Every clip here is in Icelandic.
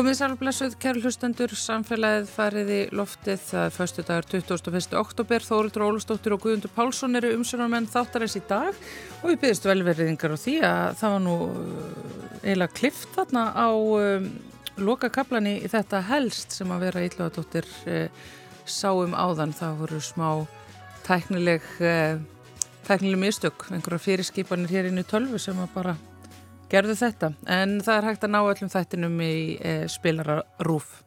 Komið sælblessuð, kæru hlustendur, samfélagið farið í loftið. Það er förstu dagar 21. oktober, Þórildur Ólustóttir og Guðundur Pálsson eru umsjónarmenn þáttarins í dag. Og við byrjast velverðingar á því að það var nú uh, eiginlega klift þarna á um, loka kaplani í þetta helst sem að vera Ílluðardóttir uh, sáum áðan, það voru smá tæknileg, uh, tæknileg mistök, einhverja fyrirskipanir hér inn í tölvu sem að bara gerðu þetta en það er hægt að ná öllum þættinum í e, spilararúf.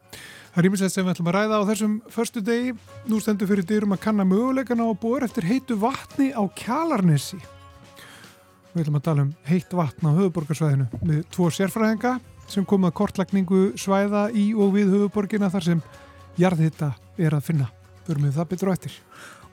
Það er ímislegt sem við ætlum að ræða á þessum förstu degi. Nú stendur fyrir dyrum að kanna möguleikana á bor eftir heitu vatni á Kjalarnesi. Við ætlum að tala um heitt vatn á höfuborgarsvæðinu með tvo sérfræðinga sem kom að kortlagningu svæða í og við höfuborgina þar sem jarðhitta er að finna. Börum við það betur á eftir.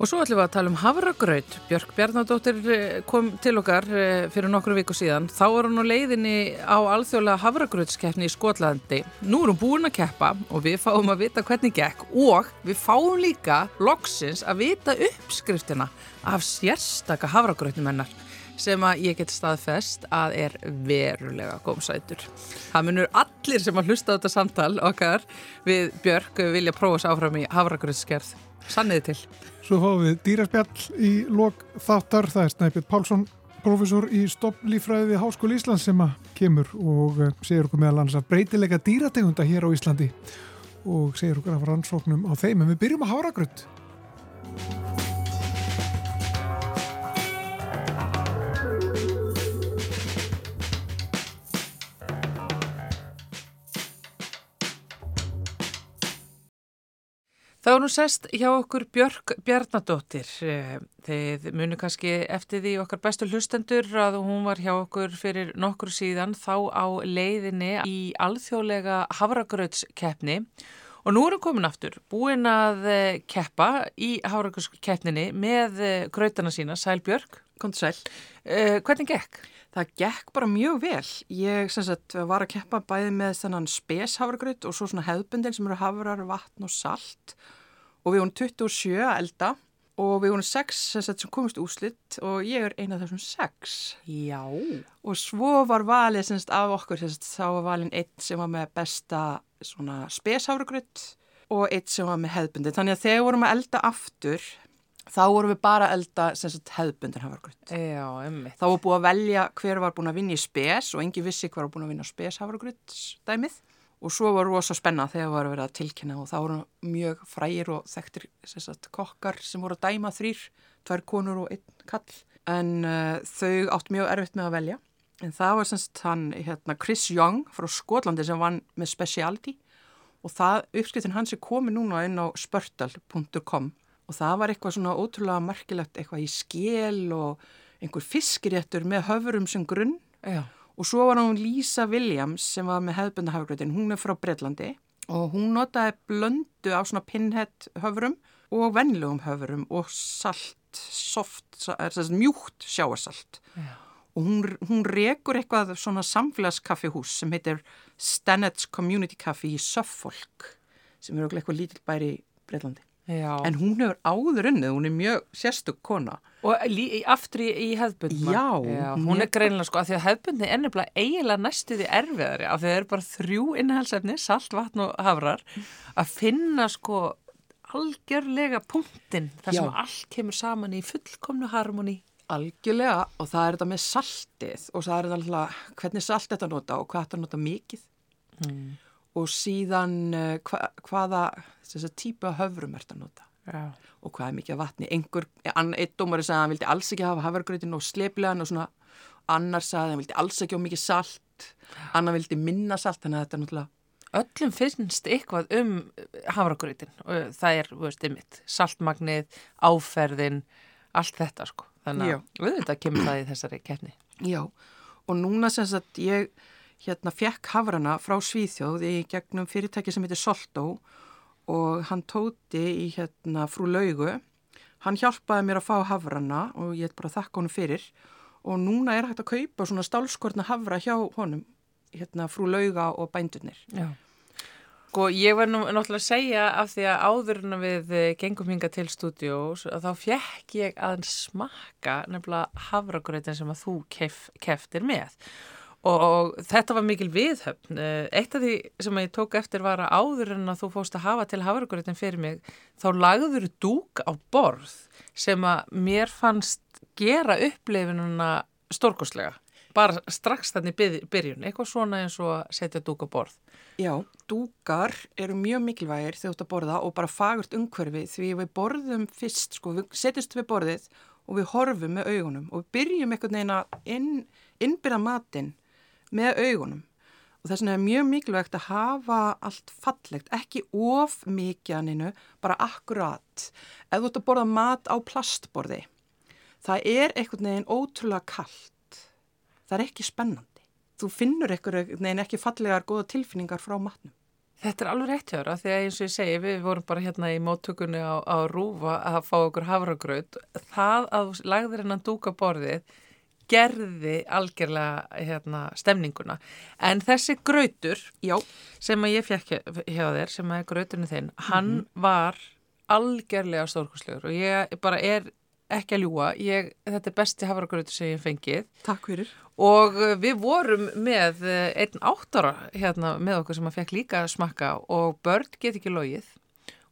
Og svo ætlum við að tala um havragraut. Björk Bjarnadóttir eh, kom til okkar eh, fyrir nokkru viku síðan. Þá var hún á leiðinni á alþjóðlega havragrautskeppni í Skotlandi. Nú er hún búin að keppa og við fáum að vita hvernig gekk og við fáum líka loksins að vita uppskriftina af sérstaka havragrautum hennar sem að ég get staðfest að er verulega gómsætur. Það munur allir sem að hlusta á þetta samtal okkar við Björk vilja prófa sér áfram í havragrautskerð. Sanniði til. Svo fáum við dýraspjall í lok þáttar. Það er Snæpjörn Pálsson, profesor í stopplífræði við Háskóli Íslands sem kemur og eh, segir okkur meðal annars að breytilega dýrategunda hér á Íslandi og segir okkur af rannsóknum á þeim. En við byrjum að hára grönt. Það var nú sest hjá okkur Björk Bjarnadóttir. Eh, þið munu kannski eftir því okkar bestu hlustendur að hún var hjá okkur fyrir nokkur síðan þá á leiðinni í alþjóðlega havragrautskeppni og nú er hún komin aftur, búin að eh, keppa í havragrautskeppninni með eh, grautana sína, Sæl Björk. Komt sæl. Hvernig gekk? Það gekk bara mjög vel. Ég sagt, var að keppa bæði með þennan speshavragraut og svo svona hefðbundin sem eru havrar, vatn og salt og við vorum 27 að elda og við vorum 6 sagt, sem komist úslitt og ég er eina af þessum 6. Já. Og svo var valið sagt, af okkur, sagt, þá var valin einn sem var með besta speshavragraut og einn sem var með hefðbundin. Þannig að þegar vorum að elda aftur þá vorum við bara að elda hefðbundir havragröð. Já, emmi. Þá var búið að velja hver var búin að vinna í spes og engi vissi hver var búin að vinna spes havragröðsdæmið og svo var rosa spenna þegar það var að vera að tilkynna og þá voru mjög frægir og þekktir sagt, kokkar sem voru að dæma þrýr, tvær konur og einn kall en uh, þau átt mjög erfitt með að velja. En það var semst hann hérna, Chris Young frá Skotlandi sem vann með speciality og það uppskriftin hans er komið núna inn á spörtal.com og það var eitthvað svona ótrúlega markilegt eitthvað í skél og einhver fiskiréttur með höfurum sem grunn Já. og svo var hún Lisa Williams sem var með hefðbunda hafgröðin, hún er frá Breitlandi og hún notaði blöndu á svona pinhead höfurum og vennlegum höfurum og salt, soft, mjúkt sjáarsalt Já. og hún, hún rekur eitthvað svona samfélagskaffihús sem heitir Stannett's Community Café í Suffolk sem eru eitthvað lítill bæri í Breitlandi Já. En hún hefur áður unnið, hún er mjög sérstök kona. Og lí, aftur í, í hefðbundna. Já. Já hún er greinlega sko að því að hefðbundni er nefnilega eiginlega næstuði erfiðari af því að það eru bara þrjú innhalsefni, salt, vatn og hafrar að finna sko algjörlega punktin þar sem Já. allt kemur saman í fullkomnu harmoni. Algjörlega og það er þetta með saltið og það er alltaf hvernig salt þetta nota og hvað þetta nota mikið. Mm og síðan uh, hva, hvaða típa höfrum ert að nota. Já. og hvað er mikið vatni? Einhver, einn dómari sagði að hann vildi alls ekki hafa hafargröðin og sleipilegan og svona annar sagði að hann vildi alls ekki á mikið salt annar vildi minna salt þannig að þetta er náttúrulega Öllum finnst eitthvað um hafargröðin og það er, veist, einmitt saltmagnið, áferðin allt þetta sko. Þannig að við þetta kemur það í þessari kefni Já, og núna sem sagt ég hérna fekk hafrana frá Svíþjóð í gegnum fyrirtæki sem heitir Soltó og hann tóti í hérna frú laugu. Hann hjálpaði mér að fá hafrana og ég er bara að þakka honum fyrir og núna er hægt að kaupa svona stálskortna hafra hjá honum, hérna frú lauga og bændunir. Já. Og sko, ég var nú náttúrulega að segja af því að áðurinn við gengum hinga til stúdjós að þá fjekk ég að smakka nefnilega hafragröðin sem að þú kef, keftir með og þetta var mikil viðhöfn. Eh, eitt af því sem ég tók eftir var að áður en að þú fóst að hafa til hafragröðin fyrir mig, þá lagður dúk á borð sem að mér fannst gera uppleifinuna stórkoslega. Bara strax þannig byrjun, eitthvað svona eins og að setja dúk á borð. Já, dúkar eru mjög mikilvægir þegar þú ert að borða og bara fagurt umhverfi því við borðum fyrst, sko, við setjumst við borðið og við horfum með augunum og við byrjum einhvern veginn að inn, innbyrja matinn með augunum og þess vegna er mjög mikilvægt að hafa allt fallegt, ekki of mikið anninu, bara akkurat. Ef þú ert að borða mat á plastborði, það er einhvern veginn ótrúlega kallt. Það er ekki spennandi. Þú finnur einhvern veginn ekki fallegar goða tilfinningar frá matnum. Þetta er alveg rétt hjá það því að eins og ég segi við vorum bara hérna í móttökunni á, á Rúfa að fá okkur havragraut. Það að lagður hennan dúka borðið gerði algjörlega hérna, stemninguna. En þessi grautur Já. sem að ég fekk hjá þér, sem að er grauturinn þinn, hann mm -hmm. var algjörlega stórkoslegur og ég bara er ekki að ljúa, ég, þetta er besti hafragrautur sem ég fengið. Takk fyrir. Og uh, við vorum með uh, einn áttara hérna með okkur sem að fekk líka smakka og börn get ekki logið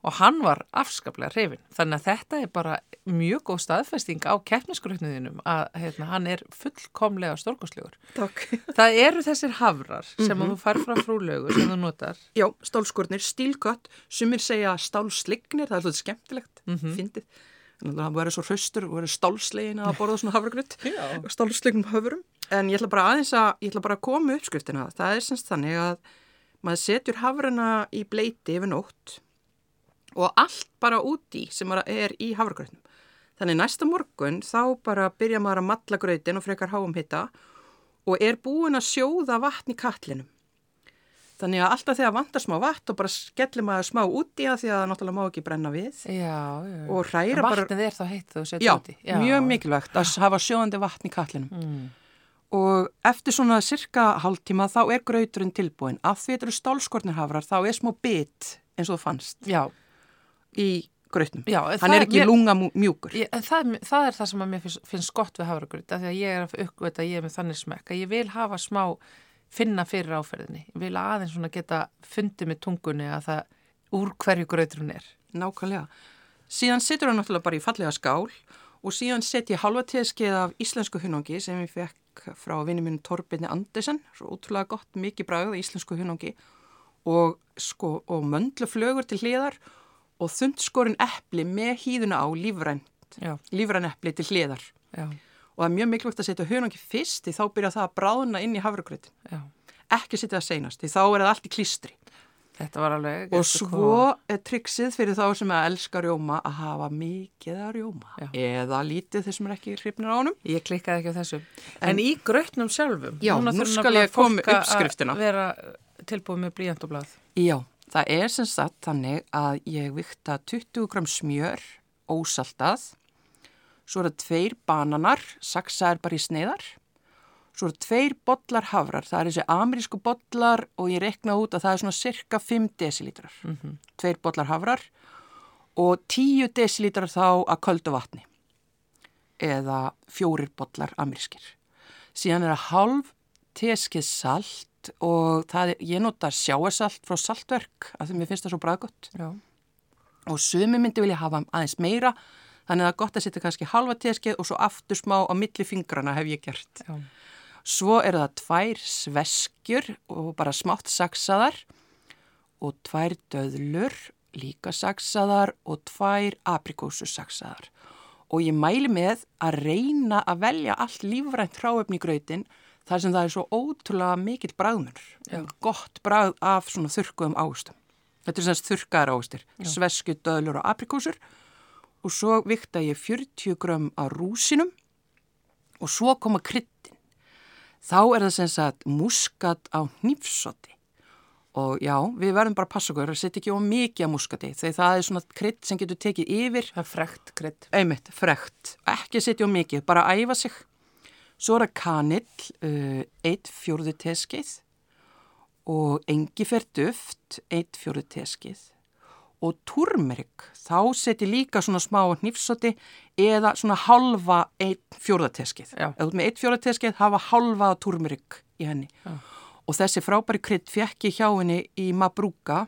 og hann var afskaplega hrifin. Þannig að þetta er bara mjög góð staðfesting á keppnisgrötniðinum að heitna, hann er fullkomlega stórkoslegur. Takk. Það eru þessir havrar sem mm -hmm. þú fær frá frúlegu sem þú notar. Já, stálskurnir, stílkött, sumir segja stálslignir, það er svolítið skemmtilegt, mm -hmm. fyndið. Þannig að það verður svo hraustur og verður stálslegin að borða svona havragröt, stálslegnum höfurum. En ég ætla bara aðeins að, ég ætla bara að koma uppskriftina. Það er semst þannig að maður setjur havrana í bleiti yfir nótt og allt bara úti sem er í havragrötnum. Þannig næsta morgun þá bara byrja maður að matla grötin og frekar háum hitta og er búin að sjóða vatn í katlinum. Þannig að alltaf þegar vantar smá vatn og bara skellir maður smá úti að því að það náttúrulega má ekki brenna við. Já, já. Og hræra bara... Vatnið er þá heitt þú setja úti. Já, mjög mikilvægt að hafa sjóðandi vatn í katlinum. Mm. Og eftir svona cirka hálftíma þá er grauturinn tilbúin. Af því þetta eru stálskornirhafrar þá er smá bit eins og það fannst. Já í grötnum. Já, hann er ekki mér, lunga mjúkur. Ég, það, það er það sem að mér finnst, finnst gott við havragröt af því að ég er að uppvita að ég er með þannig smekk að ég vil hafa smá finna fyrir áferðinni. Ég vil aðeins svona geta fundið með tungunni að það úr hverju grötur hún er. Nákvæmlega. Síðan setur hann náttúrulega bara í fallega skál og síðan set ég halva teskeið af íslensku hunangi sem ég fekk frá vinni minn Torbjörni Andersen, svo útrúlega gott, mikið bræð íslensku hunangi og, sko, og möndluflögur til hliðar og þundskorinn eppli með hýðuna á lífræn eppli til hliðar. Já. Og það er mjög mikilvægt að setja hönungi fyrst því þá byrja það að bráðna inn í hafragröðin. Ekki setja það seinast því þá er það allt í klístri. Alveg... Og svo er triksið fyrir þá sem að elska rjóma að hafa mikið að rjóma. Já. Eða lítið þessum er ekki hrifnir á honum. Ég klikkaði ekki á þessu. En, en í grötnum sjálfum? Já, nú skal ég koma uppskriftina. Að vera tilbúið með blíjant og blað. Já. Það er sem sagt þannig að ég vikta 20 gram smjör, ósaltað, svo eru tveir bananar, saksaðar bara í sneiðar, svo eru tveir bollar havrar, það er þessi amerísku bollar og ég rekna út að það er svona cirka 5 desilítrar, mm -hmm. tveir bollar havrar og 10 desilítrar þá að köldu vatni eða fjórir bollar amerískir. Síðan er það halv teskið salt salt og það, ég notar sjáasalt frá saltverk af því mér finnst það svo bræðgott og sumi myndi vilja hafa aðeins meira þannig að það er gott að setja kannski halva teskið og svo aftur smá á milli fingrana hef ég gert. Já. Svo eru það tvær sveskjur og bara smátt saksaðar og tvær döðlur líka saksaðar og tvær aprikósu saksaðar og ég mæli með að reyna að velja allt lífrænt hráöfni í gröytin þar sem það er svo ótrúlega mikill bræðmur, gott bræð af svona þurkuðum águstum. Þetta er semst þurkaðar águstir, svesku, döðlur og aprikósur og svo vikta ég 40 gram af rúsinum og svo koma kryttin. Þá er það semst að muskat á nýfsoti og já, við verðum bara að passa okkur að setja ekki á mikið á muskati þegar það er svona krytt sem getur tekið yfir. Það er frekt krytt. Einmitt, frekt. Ekki setja á mikið, bara að æfa sig Svo er það kanill, uh, eitt fjórðu teskeið og engifer duft, eitt fjórðu teskeið og turmerik, þá seti líka svona smá nýfsoti eða svona halva. Já. Ef þú ert með einn fjórðateskið, hafa halva turmerik í henni. Já. Og þessi frábæri krydd fekk ég hjá henni í Mabrúka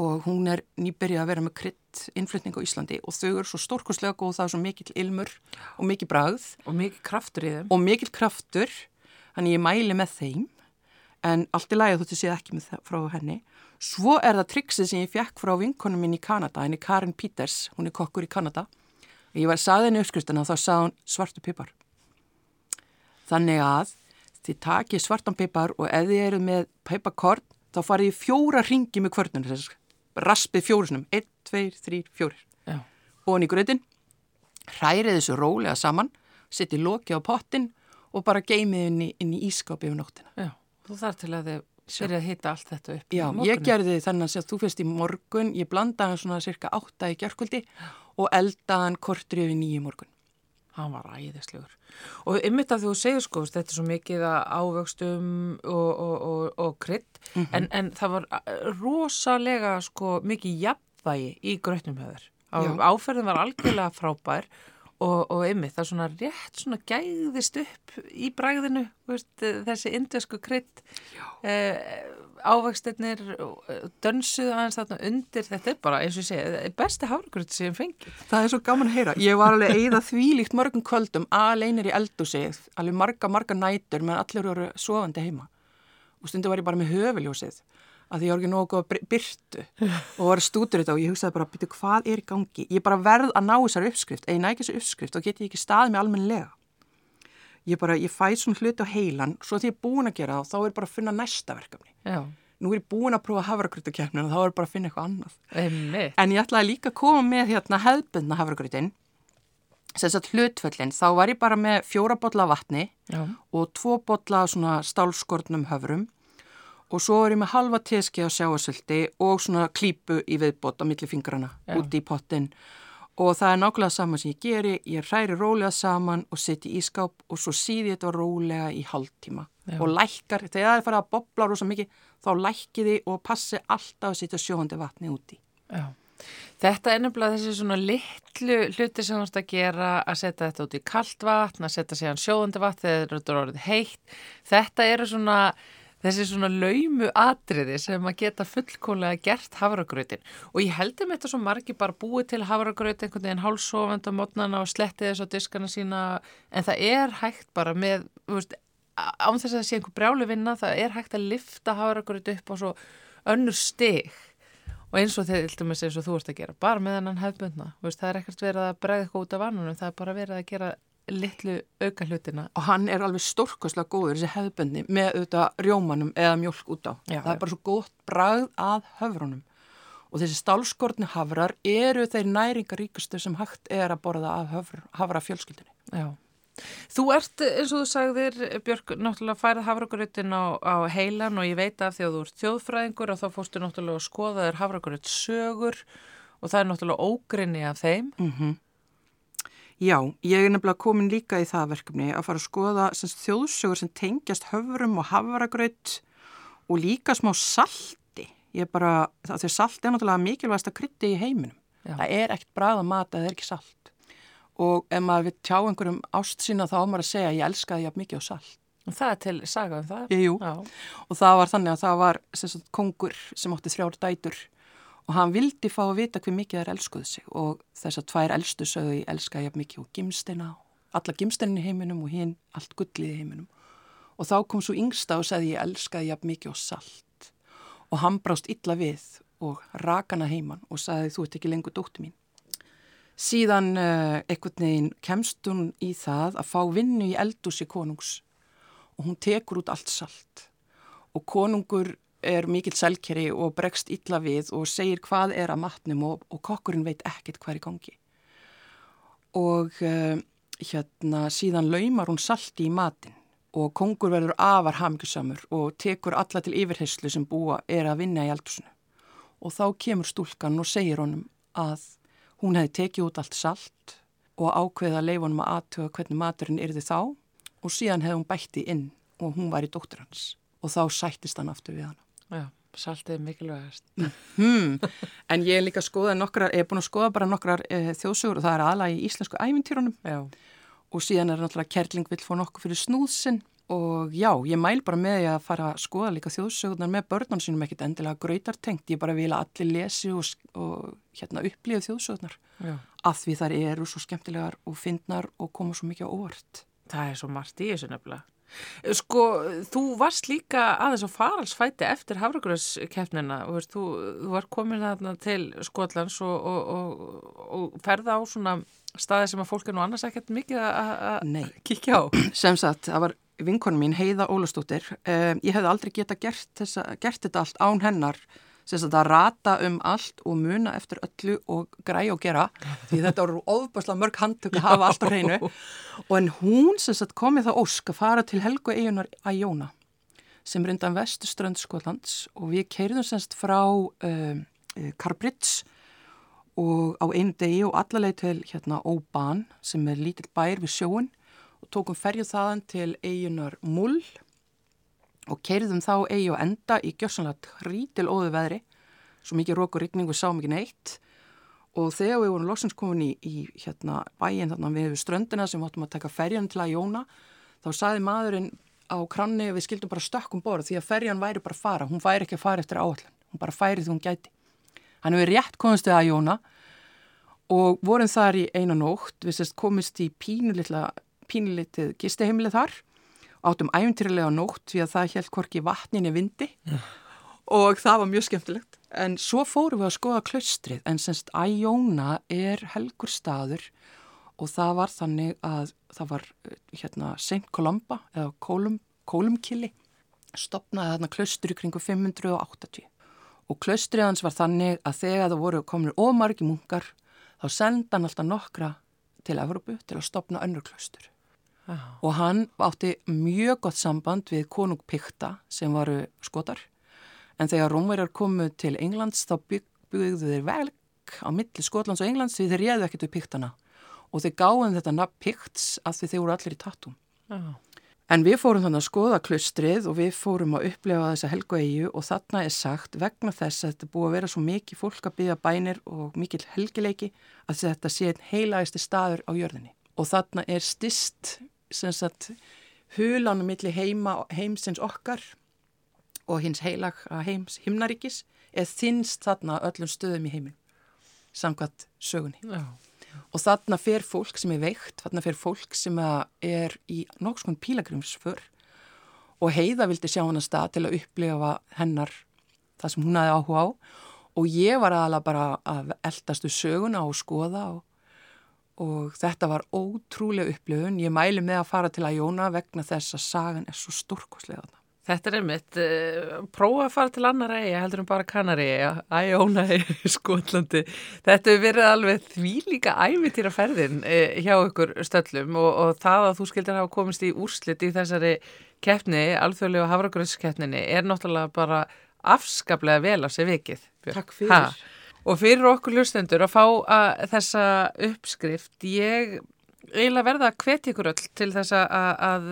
og hún er nýbyrjað að vera með krydd innflutning á Íslandi og þau eru svo stórkoslega góð, það er svo mikill ilmur og mikið bragð Og mikið kraftur í þeim. og mikill kraftur, þannig ég mæli með þeim, en allt í lagi þótti séð ekki með það frá henni. Svo er það triksið sem ég fekk frá vinkonum minn í Kanada, henni Karin Peters, hún er kokkur í Kanada. Ég var saði henni uppskriftina og þá saði hún svartu pipar. Þannig að þið takið svartan pipar og ef þið eru með pipakorn, þá farið ég fjóra ringi með kvörnum, þess raspið fjórusunum, 1, 2, 3, 4 Já. og hann í grötin, hrærið þessu rólega saman, setið loki á pottin og bara geymið í, inn í ískápi yfir nóttina. Já. Þú þarf til að þið byrja að hita allt þetta upp. Já, ég gerði þannig að þú fyrst í morgun, ég blandaði hann svona cirka átta í gerkvöldi og eldaði hann kortur yfir nýju morgun. Hann var æðislegur. Og ymmit að þú segir sko, þetta er svo mikið ávöxtum og, og, og, og krydd, Mhm. en, en það var uh, rosalega sko mikið jafnvægi í grötnum höður. Já. Áferðin var algjörlega frábær og, og ymmit það svona rétt svona gæðist upp í bræðinu, veist, þessi indesku krydd, eh, ávöxtirnir eh, dönsuðu aðeins þarna undir, þetta er bara eins og ég segi, besti hárgröð sem fengi. Það er svo gaman að heyra. Ég var alveg að eyða þvílíkt mörgum kvöldum aleinir í eldúsi, alveg marga, marga nætur meðan allir voru sofandi heima. Og stundu var ég bara með höfuljósið að því ég var ekki nógu góð að byrtu og var stútur þetta og ég hugsaði bara, byrju, hvað er í gangi? Ég bara verð að ná þessari uppskrift. Ef ég næ ekki þessu uppskrift, þá get ég ekki staðið með almennilega. Ég bara, ég fæ svona hluti á heilan, svo því ég er búin að gera það, þá er bara að finna næsta verkefni. Já, Nú er ég búin að prófa hafragrautakefnin og þá er bara að finna eitthvað annað. ymmit. En ég ætlaði líka að koma með hérna hefðbundna hafragrautin, sem sagt hlutföllin, þá var ég bara með fjóra bolla af vatni Já, og tvo bolla af svona stálskornum höfrum og svo er ég með halva teski á sjáasöldi og svona klípu í viðbót á milli fingrana Já. úti í pottin og það er nákvæmlega saman sem ég geri, ég hræri rólega saman og setji í ískáp og svo síði þetta rólega í hálftíma Já. og lækkar, þegar það er farið að bobla rosa mikið, þá lækkiði og passi alltaf að setja sjóhandi vatni úti. já. Þetta er nefnilega þessi svona litlu hluti sem þú ert að gera að setja þetta út í kalt vatn, að setja síðan sjóðandi vatn þegar þetta er orðið heitt. Þetta eru svona þessi svona laumu atriði sem að geta fullkónlega gert hafragrautin. Og ég heldur með þetta svo margi bara búið til hafragraut einhvern veginn hálsofend á mótnana og sletti þess á diskana sína. En það er hægt bara með, veist, án þess að það sé einhver brjáli vinna, það er hægt að lifta hafragraut upp á svo önnur stig. Og eins og þeir til dæmis eins og þú ert að gera, bara með hennan hefðbundna, veist, það er ekkert verið að bregða eitthvað út af vannunum, það er bara verið að gera litlu auka hlutina. og hann er alveg stórkoslega góður þessi hefðböndi með auðvitað rjómanum eða mjölk út á. Já, það er bara svo gótt bragð að höfrunum og þessi stálskortni hafrar eru þeir næringaríkustu sem hægt er að borða af höfr, hafra fjölskyldinni. Já. Þú ert, eins og þú sagðir, Björk, náttúrulega færið hafragrautin á, á heilan og ég veit af því að þú ert þjóðfræðingur og þá fórstu náttúrulega að skoða þér hafragraut sögur og það er náttúrulega ógrinni af þeim. Mm Já, ég er nefnilega komin líka í það verkefni að fara að skoða sem sagt þjóðsögur sem tengjast höfrum og hafragraut og líka smá salti. Ég er bara, það því salti er náttúrulega mikilvægast að krytti í heiminum. Já. Það er ekkert bræða mat að það er ekki salt. Og ef maður vil tjá einhverjum ást sína þá á maður að segja að ég elska því að mikið á salt. Og það er til saga um það. Jú, Já. og það var þannig að það var sagt, kongur sem átti þrjár dætur og hann vildi fá að vita hver mikið þær elskuðu sig. Og þess að tvær elstu sögðu ég elska ég mikið og gimsteina alla gimsteinin í heiminum og hinn allt gullið í heiminum. Og þá kom svo yngsta og sagði ég elskaði ég mikið og salt. Og hann brást illa við og rakana heiman og sagði þú ert ekki lengur dóttu mín. Síðan uh, einhvern veginn kemst hún í það að fá vinnu í eldúsi konungs. Og hún tekur út allt salt. Og konungur er mikill selkeri og bregst illa við og segir hvað er að matnum og, og kokkurinn veit ekkert hvað er í gangi. Og uh, hérna síðan laumar hún salti í matin og kongur verður afar hamingjusamur og tekur alla til yfirheyslu sem búa er að vinna í eldusinu. Og þá kemur stúlkan og segir honum að hún hefði tekið út allt salt og ákveða honum að aðtöga hvernig maturinn yrði þá og síðan hefði hún bætti inn og hún var í dóttur hans og þá sættist hann aftur við hana. Já. saltið er mikilvægast. Hmm. En ég er líka að skoða nokkrar, ég er búin að skoða bara nokkrar e, þjóðsögur og það er aðalega í íslensku ævintýrunum Já. og síðan er náttúrulega Kerling vill fá nokkuð fyrir snúðsinn og já, ég mæl bara með því að fara að skoða líka þjóðsögurnar með börnum sínum ekkit endilega gröytartengt, ég bara vil að allir lesi og, og hérna upplifa þjóðsögurnar Já. af því þar eru svo skemmtilegar og fyndnar og koma svo mikið á óvart. Það er svo margt í þessu nefnilega. Sko, þú varst líka aðeins á faralsfæti eftir Hafragröðskeppnina og þú, þú var komin þarna til Skotlands og, og, og, og ferða á svona staði sem að fólk er nú annars ekkert mikið að- kíkja á. Sem sagt, það var vinkonu mín Heiða Ólastóttir. Um, ég hefði aldrei geta gert, þessa, gert þetta allt án hennar sem að rata um allt og muna eftir öllu og græja og gera. Því þetta voru ofbærslega mörg handtök að hafa allt á hreinu. Og en hún sem sagt komið það ósk að fara til Helgu eigunar að Jóna sem reyndan vestuströnd Skotlands. Og við keirðum semst frá um, Carbridge og á einu degi og allarleið til hérna Oban sem er lítill bær við sjóun og tókum ferju þaðan til eigunar Mull og keirðum þá eigi og enda í gjörsanlega hrítil óðu veðri svo mikið rók og rigningu sá mikið neitt. Og þegar við vorum loksins komin í, í hérna bæin þarna við ströndina sem áttum að taka ferjan til að jóna þá saði maðurinn á kranni við skildum bara stökkum borð því að ferjan væri bara að fara, hún væri ekki að fara eftir áallin hún bara færi því hún gæti. Hann hefur rétt komist við að jóna og vorum þar í eina nótt. Við sérst komist í pínulitið gisteheimilið þar áttum æfintýrlega nótt því að það held hvorki vatninni vindi og það var mjög skemmtilegt. En svo fórum við að skoða klaustrið en semst Æjóna er helgur staður og það var þannig að það var eh, hérna St. Columba eða Kolum, Kolumkili stopnaði þarna klaustri kringu 580 og klaustrið hans var þannig að þegar það voru komin ómargi munkar þá senda hann alltaf nokkra til Evrópu til að stopna önnur klaustur og hann átti mjög gott samband við konung Pikta sem varu skotar en þegar Rómverjar komu til Englands þá bygg, byggðu þeir velk á milli Skotlands og Englands því þeir réðu ekkert við Piktana og þeir gáðum þetta nafn Pikts af því þeir voru allir í tattum. Já. En við fórum þannig að skoða klustrið og við fórum að upplefa þessa helgu eigu og þarna er sagt vegna þess að þetta búið að vera svo mikið fólk að byggja bænir og mikil helgileiki að þetta sé einn heilægasti staður á jörðinni. Og þarna er stist sem sagt hulanum milli heima, heimsins okkar og hins heilag heims himnaríkis er þinnst þarna öllum stöðum í heiminn samkvæmt sögunni. Já. Og þarna fer fólk sem er veikt, þarna fer fólk sem er í nokkskon pílagrimsför og heiða vildi sjá hann að stað til að upplifa hennar það sem hún hafi áhuga á og ég var aðalega bara að eldastu söguna og skoða og, og þetta var ótrúlega upplifun. Ég mæli með að fara til að jóna vegna þess að sagan er svo stórkoslega þarna. Þetta er einmitt, uh, prófa að fara til annar eiga, heldur um bara kannari eiga, æjóna í Skotlandi. Þetta hefur verið alveg því líka ævitýra ferðin uh, hjá ykkur stöllum og, og það að þú skildir hafa komist í úrslit í þessari keppni, alþjóðlega hafragröðskeppninni, er náttúrulega bara afskaplega vel á sig vikið. Takk fyrir. Ha. Og fyrir okkur hlustendur að fá að, þessa uppskrift, ég eiginlega verða að hvetja ykkur öll til þess að, að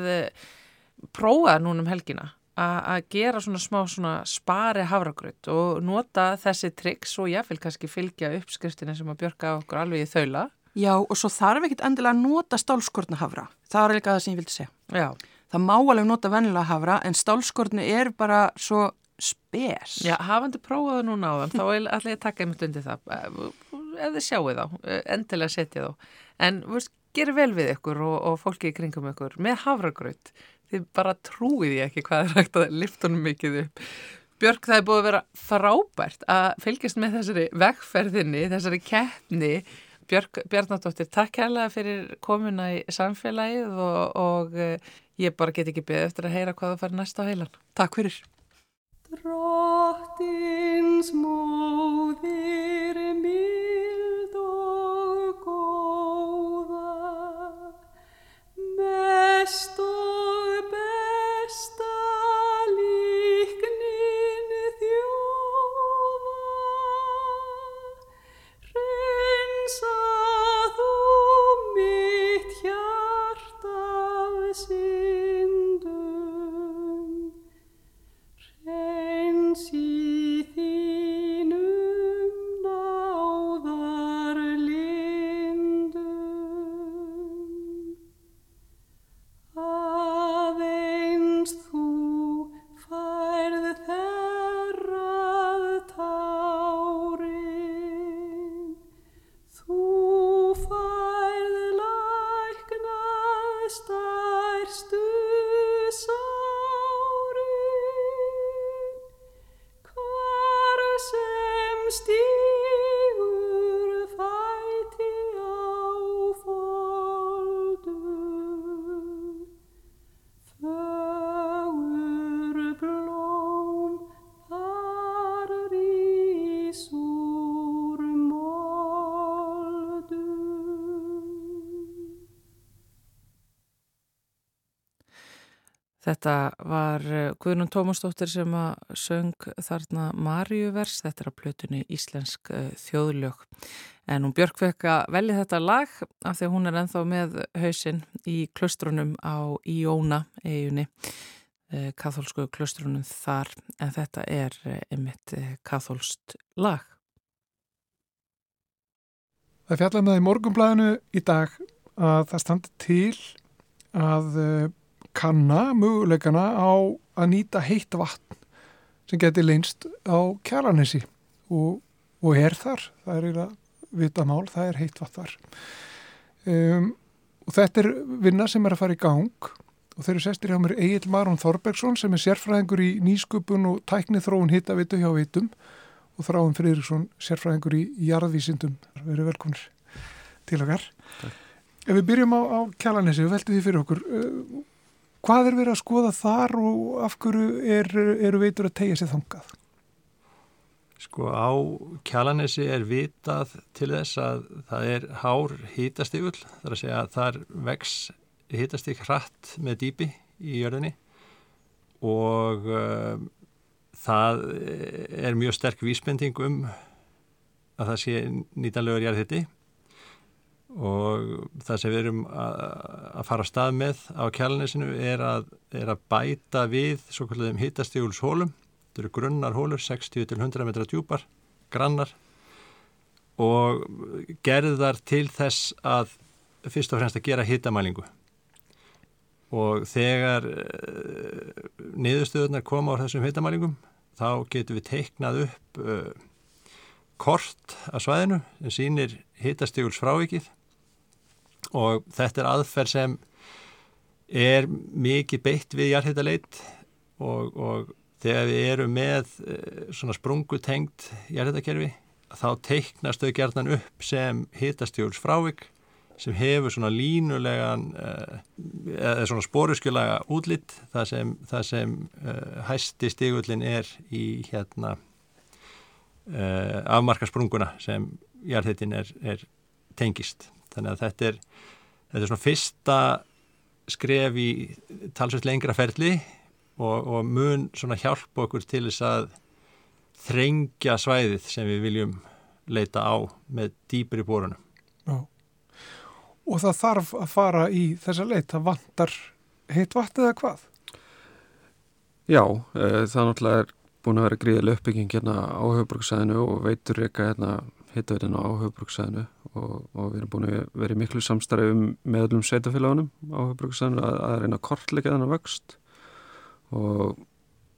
prófa núna um helgina að gera svona smá svona spari havragraut og nota þessi triks og ég vil kannski fylgja uppskriftinni sem að björka okkur alveg í þaula. Já og svo þarf ekkit endilega að nota stálskortna havra. Það er líka það sem ég vildi segja. Já. Það má alveg nota vennilega havra en stálskortni er bara svo spes. Já, hafandi prófaðu núna á þann, þá ætla ég að taka einmitt undir það. Ef þið sjáu þá, endilega setja þá. En veist, gerir vel við ykkur og, og fólki í kringum ykkur með havragraut. Þið bara trúið ég ekki hvað er hægt að liftunum mikið upp. Björk, það er búið að vera frábært að fylgjast með þessari vegferðinni, þessari keppni. Björk Bjarnadóttir, takk kærlega fyrir komuna í samfélagið og, og ég bara get ekki beðið eftir að heyra hvað það fær næsta á heilan. Takk fyrir. Drottins móðir Þetta var eh, Guðnum Tómasdóttir sem að söng þarna Marjuvers, þetta er að plötunni Íslensk uh, þjóðlög. En hún Björk fekk að velja þetta lag af því að hún er enþá með hausinn í klustrunum á Íóna eiginni, uh, katholsku klustrunum þar, en þetta er einmitt katholst lag. Það fjallar með í morgumblæðinu í dag að það standi til að kanna möguleikana á að nýta heitt vatn sem geti leinst á kjalanessi og, og er þar, það er eiginlega vita mál, það er heitt vatn þar. Um, og þetta er vinna sem er að fara í gang og þeir eru sestir hjá mér Egil Marón Þorbergsson sem er sérfræðingur í nýsköpun og tæknið þróun hittavitu hjá vitum og Þráin Friðriksson sérfræðingur í jarðvísindum. Verið velkomnir til okkar. Takk. Ef við byrjum á, á kjalanessi, við veltum því fyrir okkur. Hvað er verið að skoða þar og af hverju eru er veitur að tegja sér þangað? Sko á kjalanesi er vitað til þess að það er hár hýtastígull, þar að segja að þar vex hýtastík hratt með dýpi í jörðinni og uh, það er mjög sterk vísbending um að það sé nýtanlegur jarðhytti og það sem við erum að fara að stað með á kjálnesinu er að, er að bæta við svo kallum hittastígulshólum þetta eru grunnar hólur, 60-100 metra djúpar, grannar. Og gerðar til þess að fyrst og fremst að gera hittamælingu og þegar uh, niðurstöðunar koma á þessum hittamælingum þá getum við teiknað upp uh, kort af svæðinu sem sýnir hittastíguls frávikið og þetta er aðferð sem er mikið beitt við jarðhættaleit og, og þegar við erum með eh, svona sprungutengt jarðhættakerfi þá teiknast þau gerðan upp sem hittastjóls frávik sem hefur svona línulegan eh, eða svona spóruskjölaga útlitt það sem, það sem uh, hæsti stígullin er í hérna uh, afmarkasprunguna sem jarðhættin er, er tengist þannig að þetta er, þetta er svona fyrsta skref í talsveit lengra ferli og, og mun svona hjálpa okkur til þess að þrengja svæðið sem við viljum leita á með dýpir í bórunum. Já. Og það þarf að fara í þessa leita vantar heitt vatn eða hvað? Já, e, það náttúrulega er búin að vera gríðileg uppbygging hérna á höfuborgsæðinu og veitur reyka hérna hittaveitina á höfbruksæðinu og, og við erum búin að vera í miklu samstarfi með öllum sveitafélagunum á höfbruksæðinu að, að reyna að kortleika þennan vöxt. Og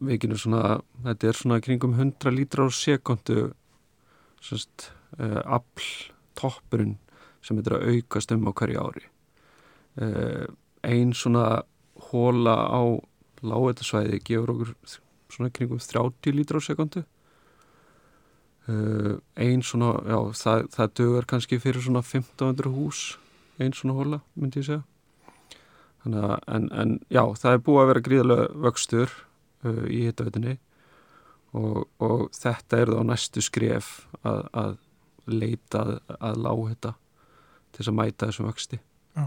við genum svona, þetta er svona kringum 100 lítra á sekundu svona uh, afl toppurinn sem er að aukast um á hverju ári. Uh, einn svona hóla á lágætasvæði gefur okkur svona kringum 30 lítra á sekundu Uh, einn svona, já, það, það dögur kannski fyrir svona 1500 hús einn svona hóla, myndi ég segja. Að, en, en já, það er búið að vera gríðarlega vöxtur uh, í hittavitinni og, og þetta er þá næstu skref að, að leita að, að lág þetta til þess að mæta þessum vöxti Já,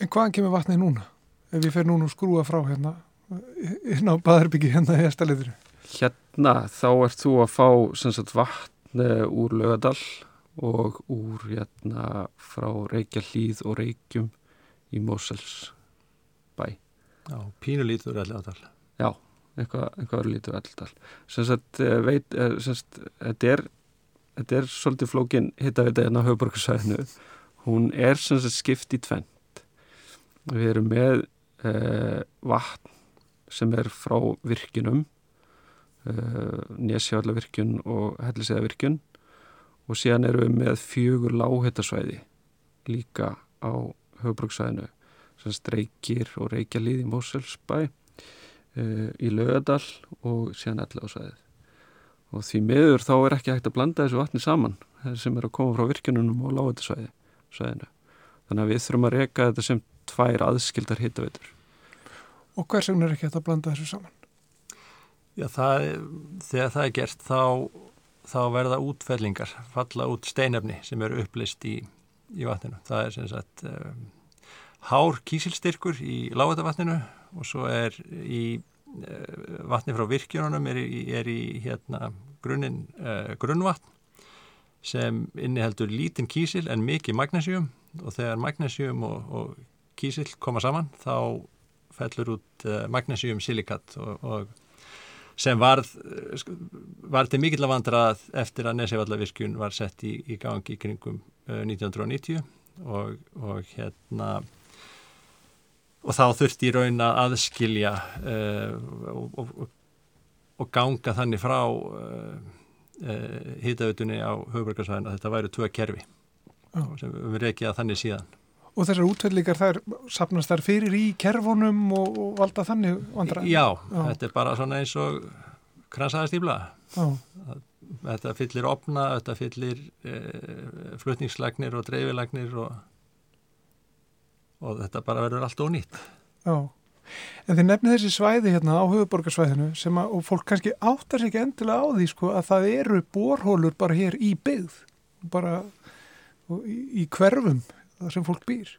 en hvaðan kemur vatnið núna? Ef við fer núna og skrúa frá hérna inn á Baðarbyggi hérna í Estaliðri Hérna þá ert þú að fá sagt, vatn eh, úr lögadal og úr hérna frá Reykjahlíð og Reykjum í Mosels bæ. Já, pínulítur alladal. Já, eitthvað, eitthvað lítur alladal. Sem sagt, eh, veit, eh, sem sagt, þetta er, þetta er svolítið flókin hitta við þetta hérna á höfuborgarsæðinu. Hún er sem sagt skipt í tvent. Við erum með eh, vatn sem er frá virkinum uh, Nesjállavirkjun og Helliseiðavirkjun og síðan eru við með fjögur lághættasvæði líka á höfbruksvæðinu sem streykir og reykjalið í Móselsbæ uh, í Laugadal og síðan Elláðsvæðið og því miður þá er ekki hægt að blanda þessu vatni saman sem er að koma frá virkjununum og lághættasvæðinu þannig að við þurfum að reyka þetta sem tvær aðskildar hittaveitur Og hvers vegna er ekki hægt að blanda þessu saman? Já, það, þegar það er gert þá, þá verða útfellingar, falla út steinefni sem eru upplist í, í vatninu. Það er sem sagt um, hár kísilstyrkur í lágætavatninu og svo er í uh, vatni frá virkjununum er er í hérna grunninn uh, grunnvatn sem inniheldur lítinn kísil en mikið magnésium og þegar magnésium og, og kísil koma saman þá fellur út uh, magnésium silikat og, og sem varð, eh, var til mikill að vandra eftir að Nesjavallavirkjun var sett í, í gangi í kringum uh, 1990 og, og hérna og þá þurfti í raun að aðskilja uh, og, og, og ganga þannig frá uh, uh, hýtautunni á höfbrukarsvæðinu að þetta væru tvö kerfi Já. sem við reykja þannig síðan. Og þessar útfellingar þær sapnast þær fyrir í kerfunum og, og valda þannig vandra? Já, Já. þetta er bara svona eins og kransaða stífla. Já, Þetta fyllir opna, þetta fyllir eh, flutningslagnir og dreifilagnir og, og þetta bara verður allt ónýtt. já. En þið nefnið þessi svæði hérna á höfuborgarsvæðinu sem að, og fólk kannski áttar sig ekki endilega á því sko að það eru borhólur bara hér í byggð, bara í, í hverfum þar sem fólk býr.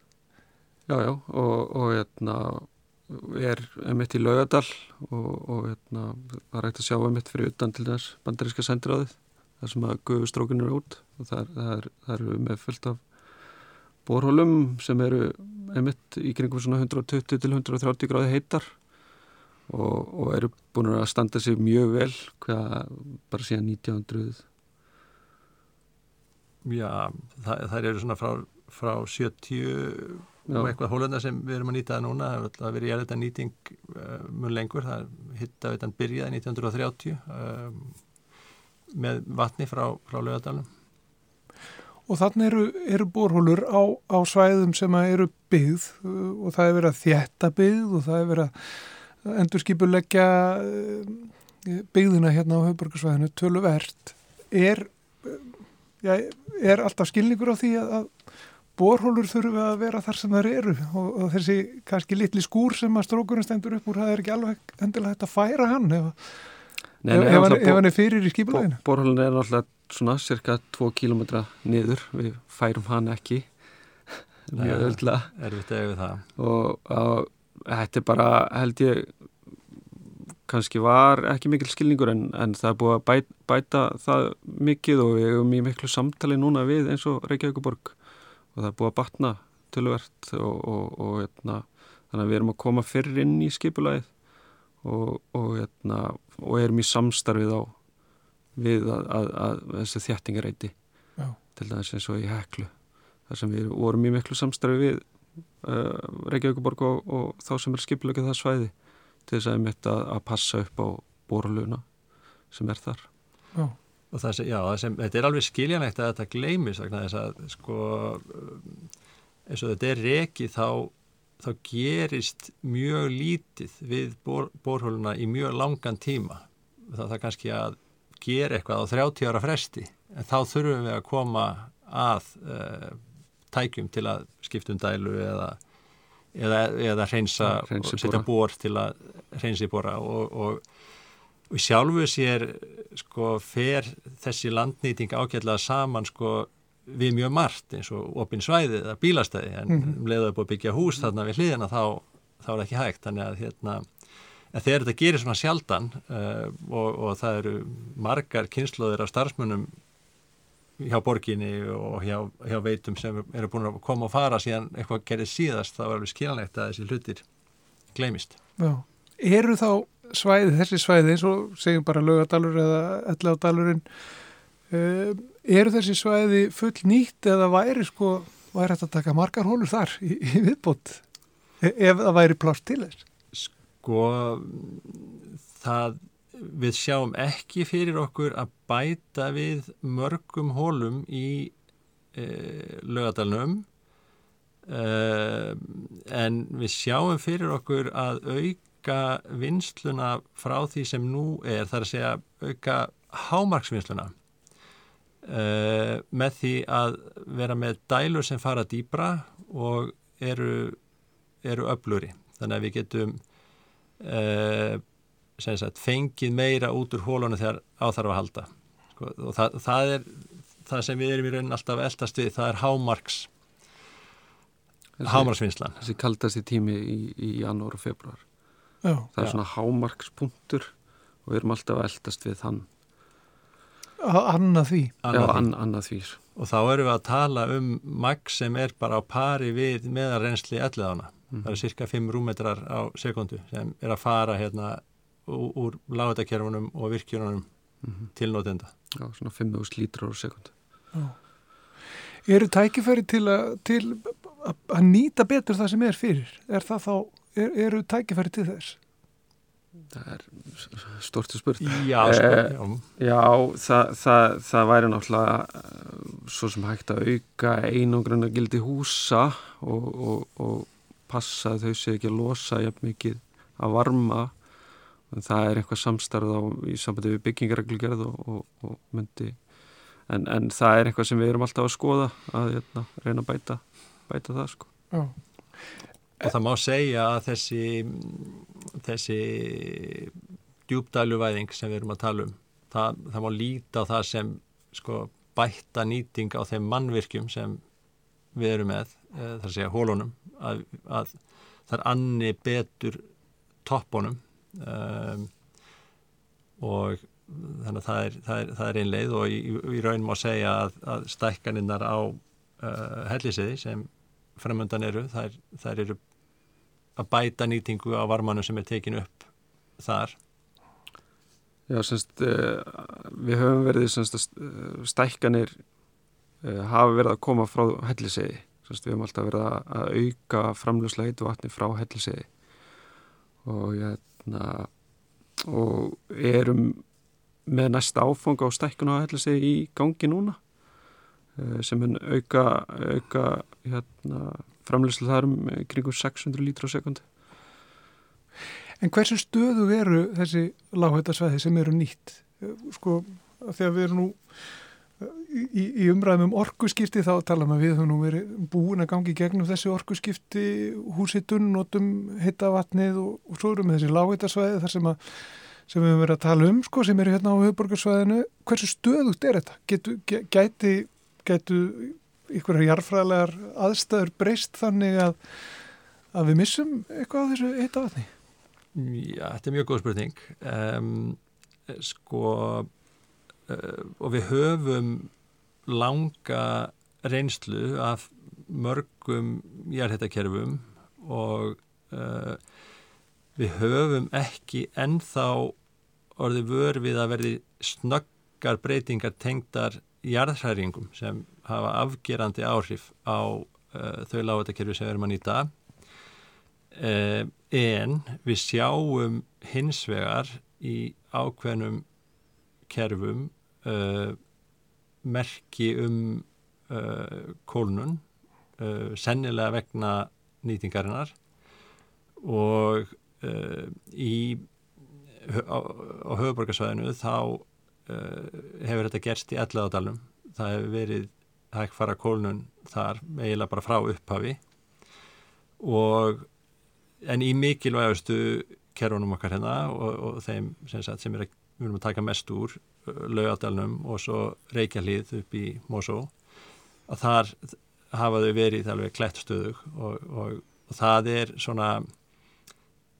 Já, já, og, og hérna, er emitt í laugadal og, og hérna, það er hægt að sjá emitt fyrir utan til þess bandaríska sendiráðið, þar sem að gufustrókun eru út og það, er, eru með fullt af borhólum sem eru emitt í kringum svona 120 til 130 gráði heitar og, og eru búin að standa sig mjög vel hvað bara síðan 1900 Já, það, það eru svona frá, frá 70 Já. og eitthvað hólunda sem við erum að nýta það núna. Það hefur verið jæðið nýting uh, mun lengur. Það er hitta við þann byrjaði 1930 um, með vatni frá, frá lögadalum. Og þannig eru, eru borhólur á, á svæðum sem að eru byggð uh, og það er verið að þjætta byggð og það er verið að endurskipuleggja byggðina hérna á höfuborgarsvæðinu töluvert. Er, já, er alltaf skilningur á því að, að borhólur þurfi að vera þar sem þær eru. Og, og þessi kannski litli skúr sem að strókurinn stendur upp úr, það er ekki alveg endilega hægt að færa hann ef, Nei, ef, nei, ef, ef hann er fyrir í skipuleginu. Borhólun er náttúrulega svona cirka 2 km niður, við færum hann ekki. Mjög það. og, og þetta er bara held ég kannski var ekki mikil skilningur en, en það er búið að bæta, bæta það mikið og við hefum í miklu samtali núna við eins og Reykjavíkuborg og það er búið að batna tölvert og, og, og etna, þannig að við erum að koma fyrr inn í skipulagið og, og, etna, og erum í samstarfið á við að, að, að þessi þjættingareiti Já. til dæmis eins og í heklu þar sem við vorum í miklu samstarfi við uh, Reykjavíkuborg og, og þá sem er skipulegið það svæði til þess að einmitt að, að passa upp á borluna sem er þar Já, Og það sem, já, það sem, þetta er alveg skiljanlegt að þetta gleymis vegna þess að sko eins og þetta er reki þá, þá gerist mjög lítið við bor, borhóluna í mjög langan tíma. Það það kannski að gera eitthvað á 30 ára fresti en þá þurfum við að koma að uh, tækjum til að skipta um dælu eða, eða, eða og setja bor til að hreinsi bora og, og og sjálfu sér sko fer þessi landnýting ágætlega saman sko við mjög margt eins og opin svæði eða bílastæði en mm. -hmm. leiðu upp að byggja hús þarna við hliðina þá, þá er ekki hægt þannig að hérna að þegar þetta gerir svona sjaldan uh, og, og það eru margar kynnslóðir af starfsmunum hjá borginni og hjá, hjá veitum sem eru búin að koma og fara síðan eitthvað gerir síðast þá er alveg skiljanlegt að þessi hlutir gleymist. já. Eru þá svæði, þessi svæði eins og segjum bara laugadalur eða elladalurinn uh, eru þessi svæði full nýtt eða væri sko, væri þetta að taka margar hólur þar í, í viðbót e ef það væri pláss til þess? Sko, það, við sjáum ekki fyrir okkur að bæta við mörgum hólum í e, lögadalunum e, en við sjáum fyrir okkur að auka vinsluna frá því sem nú er, þar að segja auka hámarksvinsluna e, með því að vera með dælur sem fara dýbra og eru, eru öfluri. Þannig að við getum uh, sagt, fengið meira út úr hólunum þegar áþarf að halda sko, og það, það er það sem við erum í raunin alltaf eldast við, það er hámarks hámarsvinnslan. þessi kaldasti tími í, í janúar og februar. Já, Það er Já. svona hámarkspunktur og við erum alltaf að eldast við þann. að annað því. Já, an, annað því. Og þá erum við að tala um magg sem er bara á pari við meðarrensli elliðána. Það eru cirka 5 rúmetrar á sekundu sem er að fara hérna úr, lágætakerfunum og virkjunum til nótenda. Já, svona 5.000 lítrar á sekund. Eru tækifæri til, að, til að nýta betur það sem er fyrir? Er það þá, er, eru tækifæri til þess? Það er stortu spurt. Já, sko, Eh, já. Já, það, það, það væri náttúrulega eh, svo sem hægt að auka einangrunna gildi húsa og, og, og passa að þau sé ekki að losa jafn mikið að varma en það er eitthvað samstarð á í sambandi við byggingareglugerð og, og, og myndi en, en það er eitthvað sem við erum alltaf að skoða að hérna, reyna að bæta, bæta það sko. Já. Og það má segja að þessi, þessi djúbdæluvæðing sem við erum að tala um, það, það má líta á það sem sko, bætta nýting á þeim mannvirkjum sem við erum með, e, þar segja hólunum, að, að það er anni betur toppunum um, og þannig að það er, það er, það er ein leið og í, í raun má segja að, að stækkaninnar á uh, helliseiði sem framöndan eru, þær, þær eru að bæta nýtingu á varmanum sem er tekin upp þar. Já, semst, uh, við höfum verið semst, uh, stækkanir uh, hafa verið að koma frá helliseiði. Semst, við höfum alltaf verið að, auka framlösla vatni frá helliseiði og, hérna, og erum með næsta áfanga á stækkun á helliseiði í gangi núna sem mun auka, auka hérna, framlösla þar um eh, kringum 600 lítra á sekundi. En hversu stöðu eru þessi lághættasvæði sem eru nýtt? Eh, Sko, að við erum nú eh, í, í umræðum um orkuskipti þá tala maður við höfum nú verið búin að gangi gegnum þessi orkuskipti húsitun, notum heita vatnið og, og svo erum við þessi lághættasvæði þar sem, að, sem við höfum verið að tala um, sko, sem eru hérna á höfuborgarsvæðinu. Hversu stöðugt er þetta? Getu, ge- gæti, gætu ykkur jarfræðilegar aðstæður breyst þannig að, að við missum eitthvað á þessu heita vatni? Já, þetta er mjög góð spurning. Um, sko, uh, og við höfum langa reynslu af mörgum jarðhættakerfum og uh, við höfum ekki ennþá orðið vör við að verði snöggar breytingar tengdar jarðhæringum sem hafa afgerandi áhrif á uh, þau lágættakerfi sem við erum að nýta uh, en við sjáum hins vegar í ákveðnum kerfum uh, merki um kólnun sennilega vegna nýtingarinnar og í á, á höfuborgarsvæðinu þá hefur þetta gerst í elladalum það hefur verið hægfara kólnun þar eiginlega bara frá upphafi. Og en í mikilvægastu kerfunum okkar hérna og, og þeim sem, sagt, sem er við erum að taka mest úr laugadalnum og svo reykjalið upp í Mosó að þar hafa þau verið alveg klætt stöðug og, og, og það er svona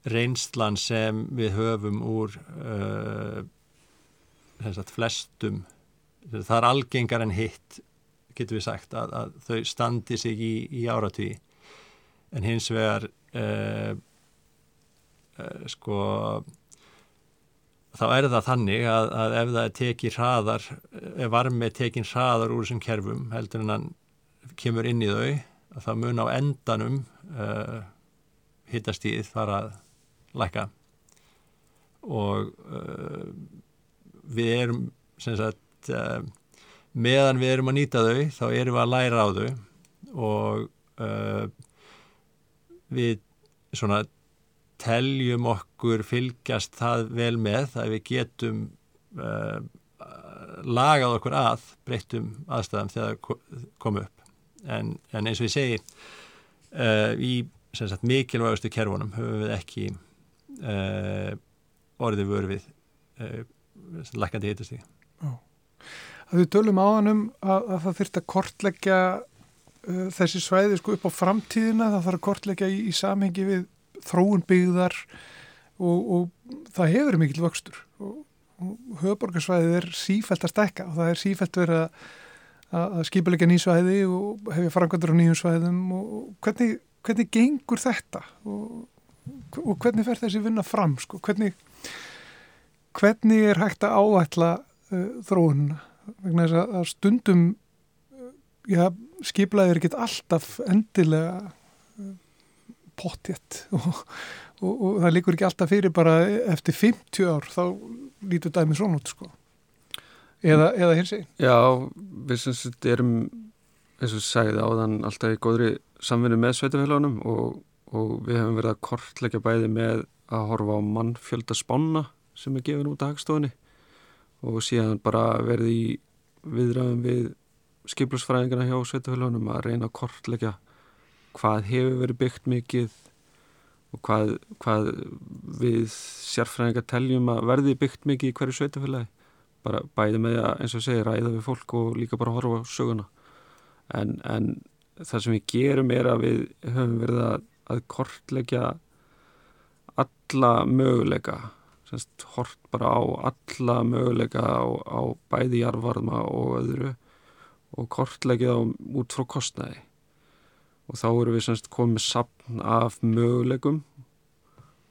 reynslan sem við höfum úr uh, sagt, flestum það er algengar en hitt getur við sagt að, að þau standi sig í, í áratví en hins vegar uh, uh, sko þá er það þannig að, að ef það tekið hraðar ef varmi tekið hraðar úr þessum kerfum heldur en hann kemur inn í þau það mun á endanum uh, hittastíð fara að lækka. Og uh, við erum sagt uh, meðan við erum að nýta þau þá erum við að læra á þau og uh, við svona teljum okkur fylgjast það vel með að við getum uh, lagað okkur að breyttum aðstæðum þegar það kom upp. En, en eins og ég segi uh, í sagt, mikilvægustu kerfunum höfum við ekki orðið vör við uh, lækandi hitastík að við tölum á hann um að, að það þurft að kortleggja uh, þessi svæði sko upp á framtíðina, það þarf að kortleika í, í samhengi við þróun byggðar og, og það hefur mikil vöxtur. Og, og höfuborgarsvæðið er sífælt að stekka og það er sífælt verið að, að skipilega nýsvæði og hefja framkvæmdur á nýjum svæðum. Og hvernig, hvernig gengur þetta? Og, og hvernig fer þessi vinna fram sko, hvernig hvernig er hægt að áætla uh, þróunina? Vegna þess að, stundum uh, já, skiplaðir ekkert alltaf endilega uh, pottjett og, og, og það líkur ekki alltaf fyrir bara eftir 50 ár þá lítur dæmið svona út sko. Eða, eða hins einn Já, við sem sagt erum eins og sagði áðan alltaf í góðri samvinni með sveitafélagunum og, og við hefum verið að kortleggja bæði með að horfa á mannfjölda spána sem er gefin út af hagstofunni og síðan bara verið í viðræðum við skiplusfræðingarna hjá sveitafélagunum að reyna að kortleggja hvað hefur verið byggt mikið og hvað, hvað við sérfræðingar teljum að verði byggt mikið í hverju sveitafélagi bara bæði með að eins og segja ræða við fólk og líka bara horfa á söguna. En, en það sem við gerum er að við höfum verið að, að kortleggja alla möguleika semst hort bara á alla möguleika á, á bæði jarvarma og öðru og kortleggja þá út frá kostnæði og þá eru við semst komið sapn af möguleikum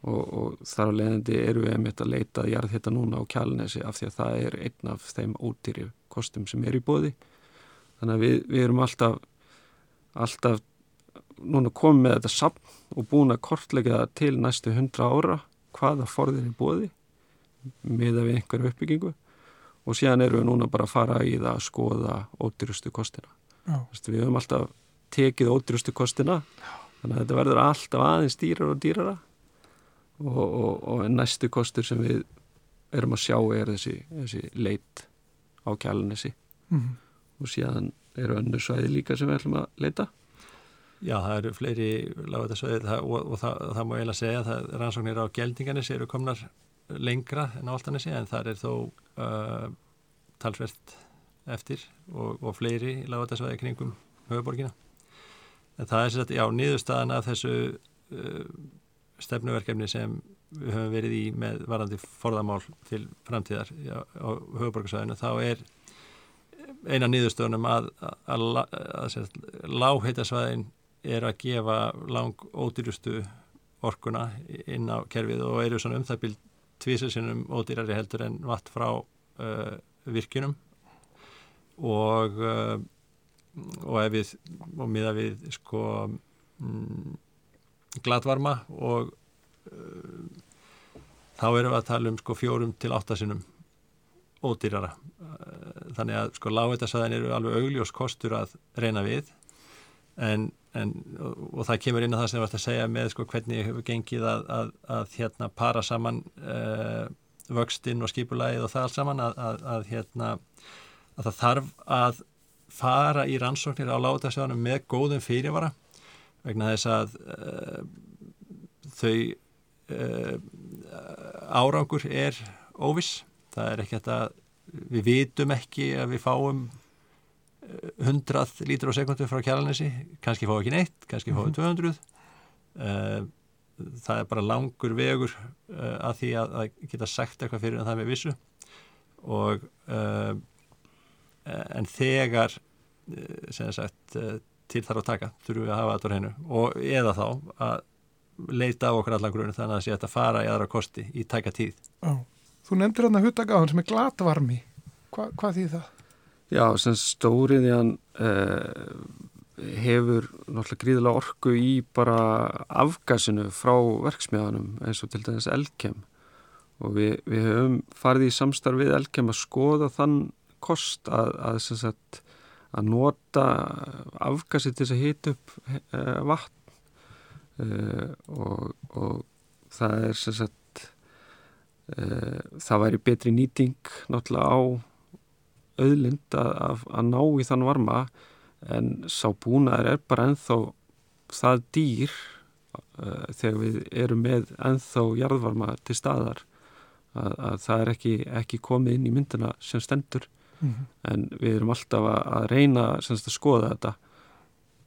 og, og þar á leiðandi eru við einmitt að leita jarð þetta núna á kjálnesi af því að það er einn af þeim ódýri kostum sem er í bóði þannig að við, við erum alltaf alltaf núna komið með þetta sapn og búin að kortleggja það til næstu hundra ára hvaða forðin er bóði með að við einhverju uppbyggingu. Og síðan erum við núna bara að fara í það að skoða ódýrustu kostina. Vistu, við höfum alltaf tekið ódýrustu kostina þannig að þetta verður alltaf aðeins dýrar og dýrara. Og, og, og næstu kostur sem við erum að sjá er þessi, þessi leit á kjælunessi mm -hmm. og síðan eru önnur svæði líka sem við ætlum að leita Já, það eru fleiri lágvætasvæðir og, og það, það má eiginlega segja að rannsóknir á geldinganessi eru komnar lengra en áltanessi en það er þó uh, talsvert eftir og, og fleiri lágvætasvæði kringum höfuborgina. En það er sér að, já, niðurstaðan af þessu uh, stefnuverkefni sem við höfum verið í með varandi forðamál til framtíðar já, á höfuborgarsvæðinu, þá er eina niðurstöðunum að, að, að, að lágheitasvæðin er að gefa lang ódýrustu orkuna inn á kerfið og eru svona um það bíl tvísarsinnum ódýrari heldur en vatn frá uh, virkunum og uh, og ef við og miða við sko mm, gladvarma og uh, þá erum við að tala um sko fjórum til áttasinnum ódýrara. Þannig að sko lágveitasæðin eru alveg augljós kostur að reyna við. En En, og, það kemur inn á það sem ég vart að segja með sko, hvernig hefur gengið að, að, að hérna, para saman uh, vöxtinn og skipulægið og það allt saman að, að hérna, það þarf að fara í rannsóknir á látasjónum með góðum fyrirvara vegna þess að uh, þau uh, árangur er óviss. Það er ekki að við vitum ekki að við fáum 100 lítur á sekundu frá kjælanessi kannski fá ekki neitt, kannski fá 200 uh, eh, það er bara langur vegur uh, að því að, að geta sagt eitthvað fyrir en það með vissu. Og uh, en þegar sem sagt til þarf að taka, þurfum við að hafa þetta á hennu og eða þá að leita á okkur allan grunni þannig að það sé að fara í aðra kosti í tæka tíð. Ó, Þú nefndir hann að hutagáðan sem er glatvarmi. Hva, hvað þýð það? Já, sem stóriðjan eh, hefur náttúrulega gríðilega orku í bara afgasinu frá verksmiðanum eins og til dæmis Elkem. Og við, við höfum farið í samstarf við Elkem að skoða þann kost að, að, sagt, að nota afgasi til þess að hita upp eh, vatn. Eh, og, og það er sem sagt það væri betri nýting náttúrulega á auðlind að, að, að ná í þann varma en sá búnaður er bara enþá það dýr uh, þegar við erum með enþá jarðvarma til staðar að, að það er ekki, ekki komið inn í myndina sem stendur mm -hmm. en við erum alltaf að reyna semst, að skoða þetta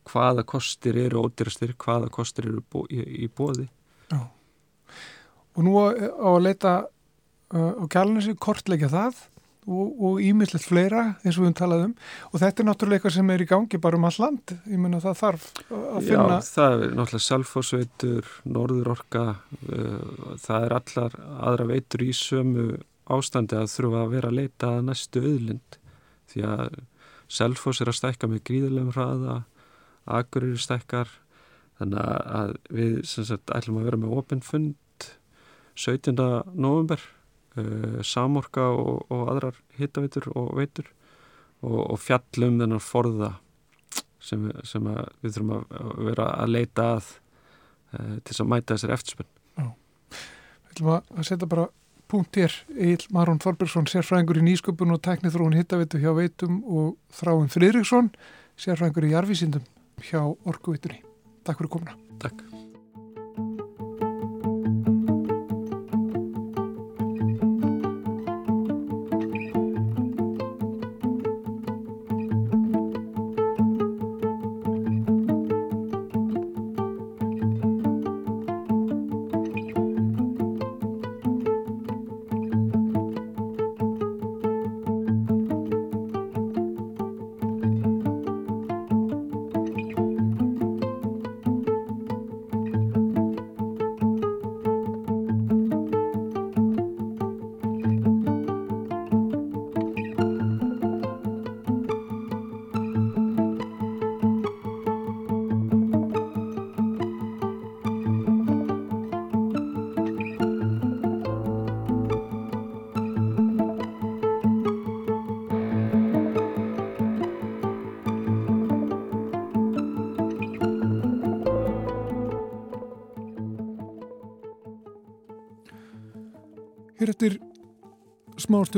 hvaða kostir eru ódýrastir, hvaða kostir eru bó, í, í bóði. Og nú á á að leita uh, á kjálnesi, kortleggja það og ímislegt fleira eins og við höfum talað um. Og þetta er náttúrulega eitthvað sem er í gangi bara um all land, ég menna það þarf að finna Já, það er náttúrulega selfosveitur, norðurorka, uh, það er allar aðra veitur í sömu ástandi að þurfa að vera að leita að næstu auðlind. Því að selfos er að stækka með gríðilegum hraða, agur eru stækkar, þannig að við sem sagt ætlum að vera með opinn fund 17. november uh, samorka og, og aðrar hittaveitur og veitur og, og fjallum þennan forða sem, sem við þurfum að vera að leita að uh, til þess að mæta þessari eftirspunn. Við ætlum að setja bara punkt hér Egil Marón Þorbergsson, sérfræðingur í nýsköpun og teknithróun hittaveitu hjá Veitum og Þráin Friðriksson, sérfræðingur í jarvísindum hjá Orkuveitunni. Takk fyrir komuna. Takk.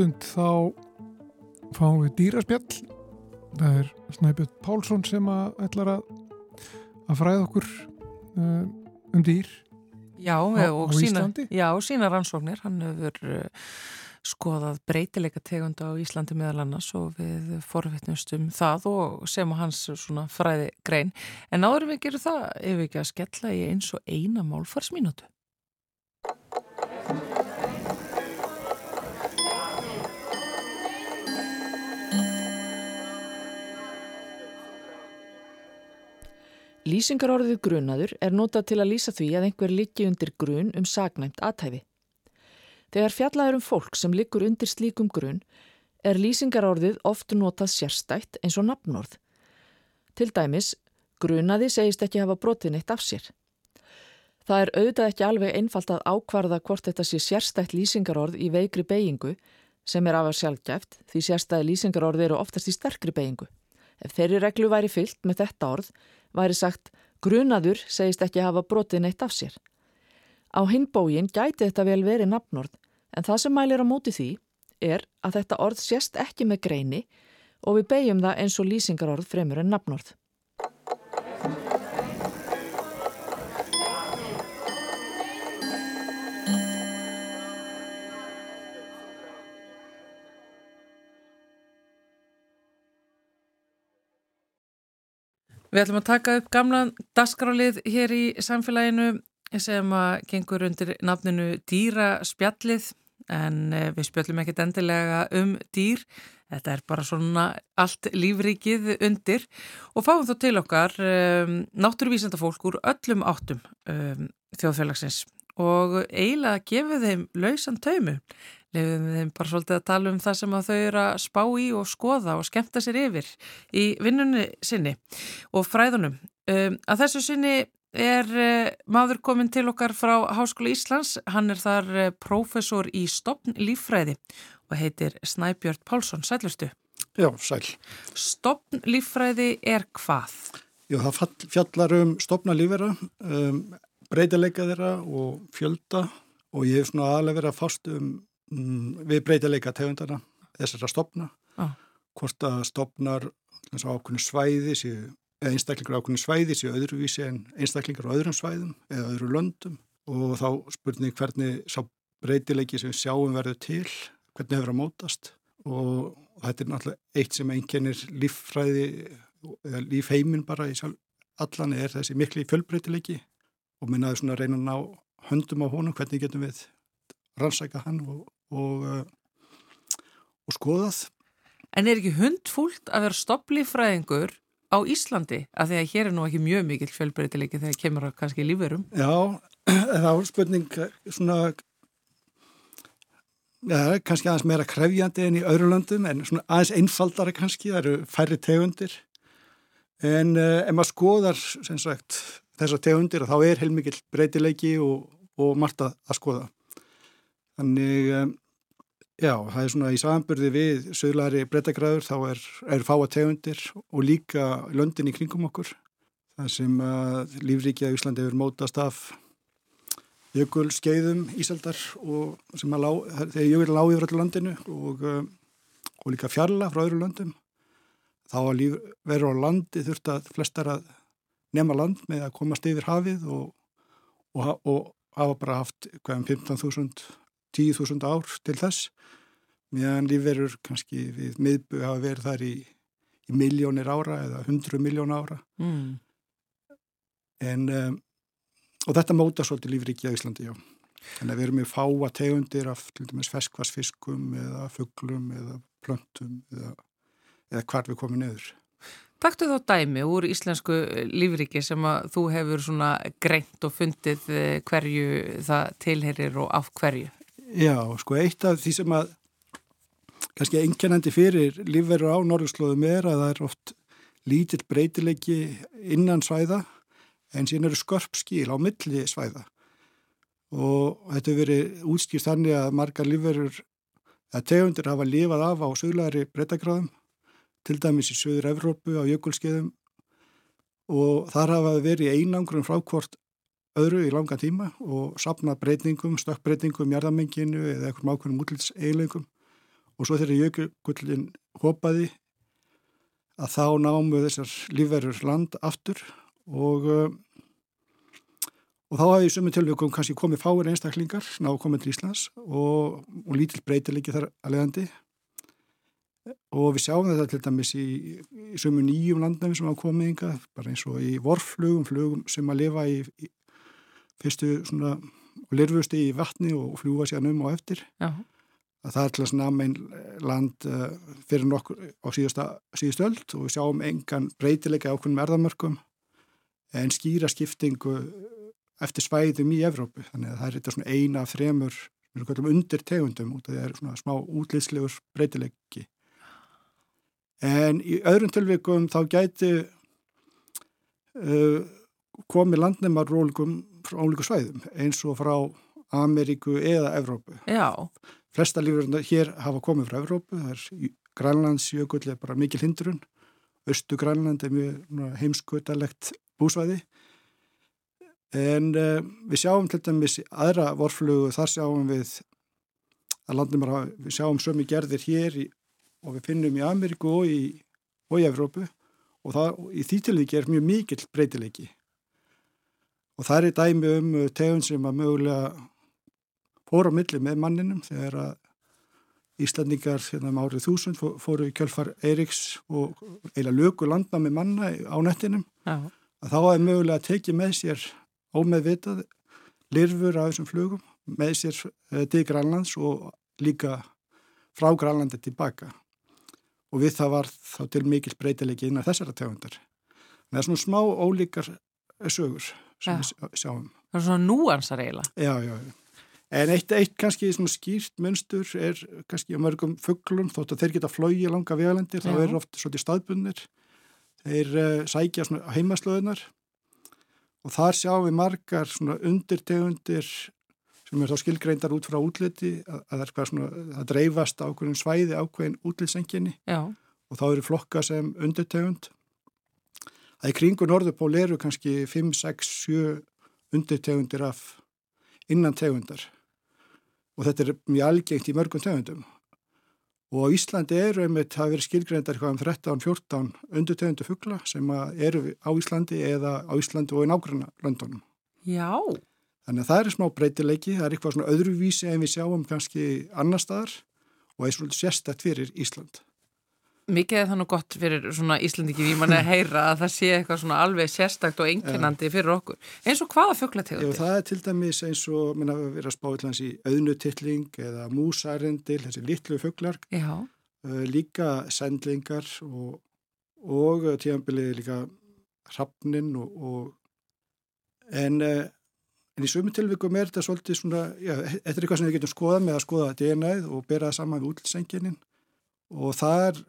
Stund þá fáum við dýraspjall. Það er Snæbjörn Pálsson sem að ætlar að, að fræða okkur uh, um dýr. Já, Á- og á sína, já, sína rannsóknir. Hann hefur uh, skoðað breytileika tegunda á Íslandi meðal annars og við forvittnumst um það og sem að hans svona fræði grein. En áður við gerum það, ef við ekki að skella í eins og eina málfarsmínútu. Lýsingarorðið grunaður er notað til að lýsa því að einhver liggi undir grun um sagnæmt aðtæfi. Þegar fjallaður um fólk sem liggur undir slíkum grun er lýsingarorðið oft notað sérstætt eins og nafnorð. Til dæmis, grunaði segist ekki hafa brotið neitt af sér. Það er auðvitað ekki alveg einfalt að ákvarða hvort þetta sé sérstætt lýsingarorð í veikri beigingu sem er afar sjálfgæft því sérstæði lýsingarorð eru oftast í sterkri beigingu. Ef þeirri reglu væri fyllt með þetta orð væri sagt grunaður segist ekki hafa brotið neitt af sér. Á hinn bógin gæti þetta vel verið nafnorð en það sem mælir á móti því er að þetta orð sést ekki með greini og við beigjum það eins og lýsingarorð fremur en nafnorð. Við ætlum að taka upp gamla dasgrálið hér í samfélaginu sem að gengur undir nafninu dýraspjallið en eh, við spjöllum ekkit endilega um dýr. Þetta er bara svona allt lífríkið undir og fáum þá til okkar um, náttúruvísendafólk úr öllum áttum um, þjóðfélagsins og eiginlega gefið þeim lausan taumu. Lefum þeim bara svolítið að tala um það sem þau eru að spá í og skoða og skemmta sér yfir í vinnunni sinni og fræðunum. Um, að þessu sinni er uh, maður komin til okkar frá Háskóla Íslands. Hann er þar uh, prófessor í stopn líffræði og heitir Snæbjörn Pálsson. Sælurstu. Já, sæl. Stopn líffræði er hvað? Jú, það fjallar um stopna lífera, um, breytileika þeirra og fjölda og ég hef svona aðlega verið að fást um, mm, við breytileika tegundana þessara stopna. Já. Hvort að stopnar ákveðinu svæði eða einstaklingar ákveðinu svæði séu öðruvísi en einstaklingar á öðrum svæðum eða öðru löndum og þá spurning hvernig sá breytileiki sem við sjáum verður til, hvernig hefur að mótast og þetta er náttúrulega eitt sem einkennir líffræði eða lífheimin bara í sjálf, allan er þessi mikli fjölbreytileiki og minnaði svona að reyna að ná höndum á honum, hvernig getum við rannsæka hann og, og, uh, og skoðað. En er ekki hundfúlt að vera stopplífræðingur á Íslandi? Af því að hér er nú ekki mjög mikill fjölbreytileiki þegar kemur að kannski lífverum. Já, það var spurning svona ja, kannski aðeins meira krefjandi en í öðru löndum en svona aðeins einfaldara kannski, það eru færri tegundir en uh, ef maður skoðar sagt, þessar tegundir þá er heilmikið breytileiki og, og margt að, að skoða þannig um, já, það er svona í samanburði við söðlari breytagræður þá er, er fáa tegundir og líka löndin í kringum okkur það sem að lífríkja í Íslandi hefur mótast af jökul skeiðum Ísaldar og sem að lá, þegar jökul lág yfir öllu landinu og, uh, og líka fjalla frá öðru landum þá að líf verður á landi þurft að flestar að nema land með að komast yfir hafið og, og, og hafa bara haft um 15.000 10.000 ár til þess meðan lífverður kannski við miðbu hafa verið þar í, í miljónir ára eða 100 miljón ára mm. en um, og þetta móta svolítið lífriki á Íslandi, já. Þannig að við erum með fáa tegundir af ferskvarsfiskum eða fugglum eða plöntum eða, eða hvar við komum neður. Takktu þá dæmi úr íslensku lífriki sem að þú hefur svona greint og fundið eh, hverju það tilherir og af hverju? Já, sko eitt af því sem að kannski einkennandi fyrir lífverður á Norðurslóðum er að það er oft lítill breytilegi innan svæða en síðan eru skörp skil á milli svæða. Og þetta hefur verið útskýrt þannig að margar lífverður að tegundir hafa lifað af á söglæri breytagráðum til dæmis í söður Evrópu á jökulskeiðum. Og þar hafa verið einangrum frá hvort öðru í langa tíma og sapnað breytingum, stökkbreytingum, jarðamenginu eða eitthvað mákvæmum útlits eiginleikum og svo þegar jökullin hopaði að þá námu þessar lífverður land aftur og og þá hafði í sömu tilvægum kannski komið fáir einstaklingar ná komið til Íslands og, og lítill breytilegi þar að leiðandi. Og við sjáum þetta til dæmis í, í sömu nýjum landnæmi sem hafa komið ynga bara eins og í vorflugum, flugum sem að lifa í, í fyrstu svona lirfusti í vatni og fljúa sér um og eftir Já. að það er til að snamein land uh, fyrir nokkur á síðust öll og við sjáum engan breytilega ákveðnum erðamörkum en skýra skiptingu eftir svæðum í Evrópu. Þannig að það er þetta svona eina af þremur undir tegundum út af því að það er svona smá útlýslegur breytilegi. En í öðrum tilvikum þá gæti uh, komið landnemar rólugum frá ólíku svæðum eins og frá Ameríku eða Evrópu. Já. Flesta lífur hér hafa komið frá Evrópu, það er Grænlandsjökull er bara mikil hindrun, Östu Grænland er mjög heimskutalegt búsvæði en uh, við sjáum til dæmis aðra vorflugu, þar sjáum við að landum bara, við sjáum sömu gerðir hér í, og við finnum í Ameríku og í, og í Evrópu og það, í því tilvíki er mjög mikill breytileiki og það er dæmi um tegund sem að mögulega fóru á milli með manninum þegar að Íslandingar hérna um árið þúsund fóru í kjölfar Eiriks og eila lögu landa með manna á nettinum. Já. Að þá hefði mögulega tekið með sér ómeðvitað lirfur af þessum flugum með sér eh, til Grænlands og líka frá Grænlandi tilbaka og við það var þá til mikil breytilegi innan þessara tegundar. Það er svona smá ólíkar sögur sem ja. við sjáum. Það er svona núansar eiginlega. Já, já, já. En eitt, eitt kannski skýrt munstur er kannski á mörgum fugglum þótt að þeir geta flóið langa vegalendir, þá er ofta svolítið staðbundir þeir uh, sækja heimaslöðunar og þar sjáum við margar undirtegundir sem er þá skilgreindar út frá útliti að, að það er svona, það dreifast ákveðin svæði ákveðin útlitsenginni og þá eru flokka sem undirtegund að í kringu Norðupól eru kannski 5, 6, 7 undirtegundir af innan tegundar og þetta er mjög algengt í mörgum tegundum Og Íslandi eru einmitt, það verið skilgreyndar eitthvað um 13-14 undutegundu fuggla sem eru á Íslandi eða á Íslandi og í nákvæmna löndunum. Já. Þannig að það er smá breytileiki, það er eitthvað svona öðruvísi en við sjáum kannski annar staðar og er svolítið sérstætt fyrir Ísland. Mikið er það nú gott fyrir svona Íslandiki výmann að heyra að það sé eitthvað svona alveg sérstakt og einkennandi fyrir okkur. Eins og hvaða Já, fugglategundir? það er til dæmis eins og minna að vera spáillans í auðnutilling eða músarendil, þessi litlu fugglar, Já, uh, líka sendlingar og, og uh, tíðanbilið líka hrafnin og, og en, uh, en í sömu tilvikum er þetta svolítið svona, já, þetta er eitthvað sem við getum skoðað með að skoða DNA-ið og bera það saman við útlýsenginin og þar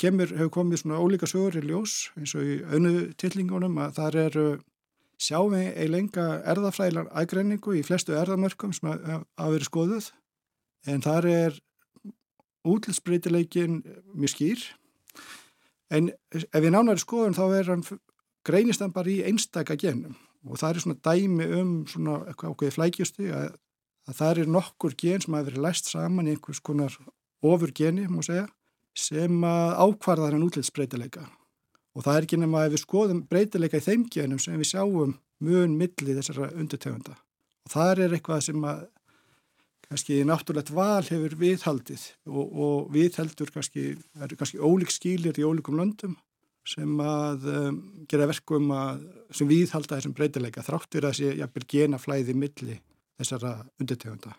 kemur, hefur komið svona ólíka sögur í ljós eins og í auðnutillingunum að þar eru sjáum við eiginlega enga erðafræðilar aðgreiningu í flestu erðamörkum sem hafa verið skoðuð. En þar er útlitsbreytileikin mjög skýr. En ef við nánari skoðum þá er hann greinist hann bara í einstaka genum. Og það er svona dæmi um svona ákveði flækjusti að, að það er nokkur gen sem hafa verið læst saman í einhvers konar ofur geni, má segja, sem að ákvarða hann útlitsbreytileika og það er ekki nema að við skoðum breytileika í þeim genum sem við sjáum mun milli þessara undirtegunda og það er eitthvað sem að kannski náttúrulegt val hefur viðhaldið og, og viðheldur kannski, kannski ólík skilir í ólíkum löndum sem að um, gera verkum að, sem viðhalda þessum breytileika þráttur að sé jafnvel genaflæði milli þessara undirtegunda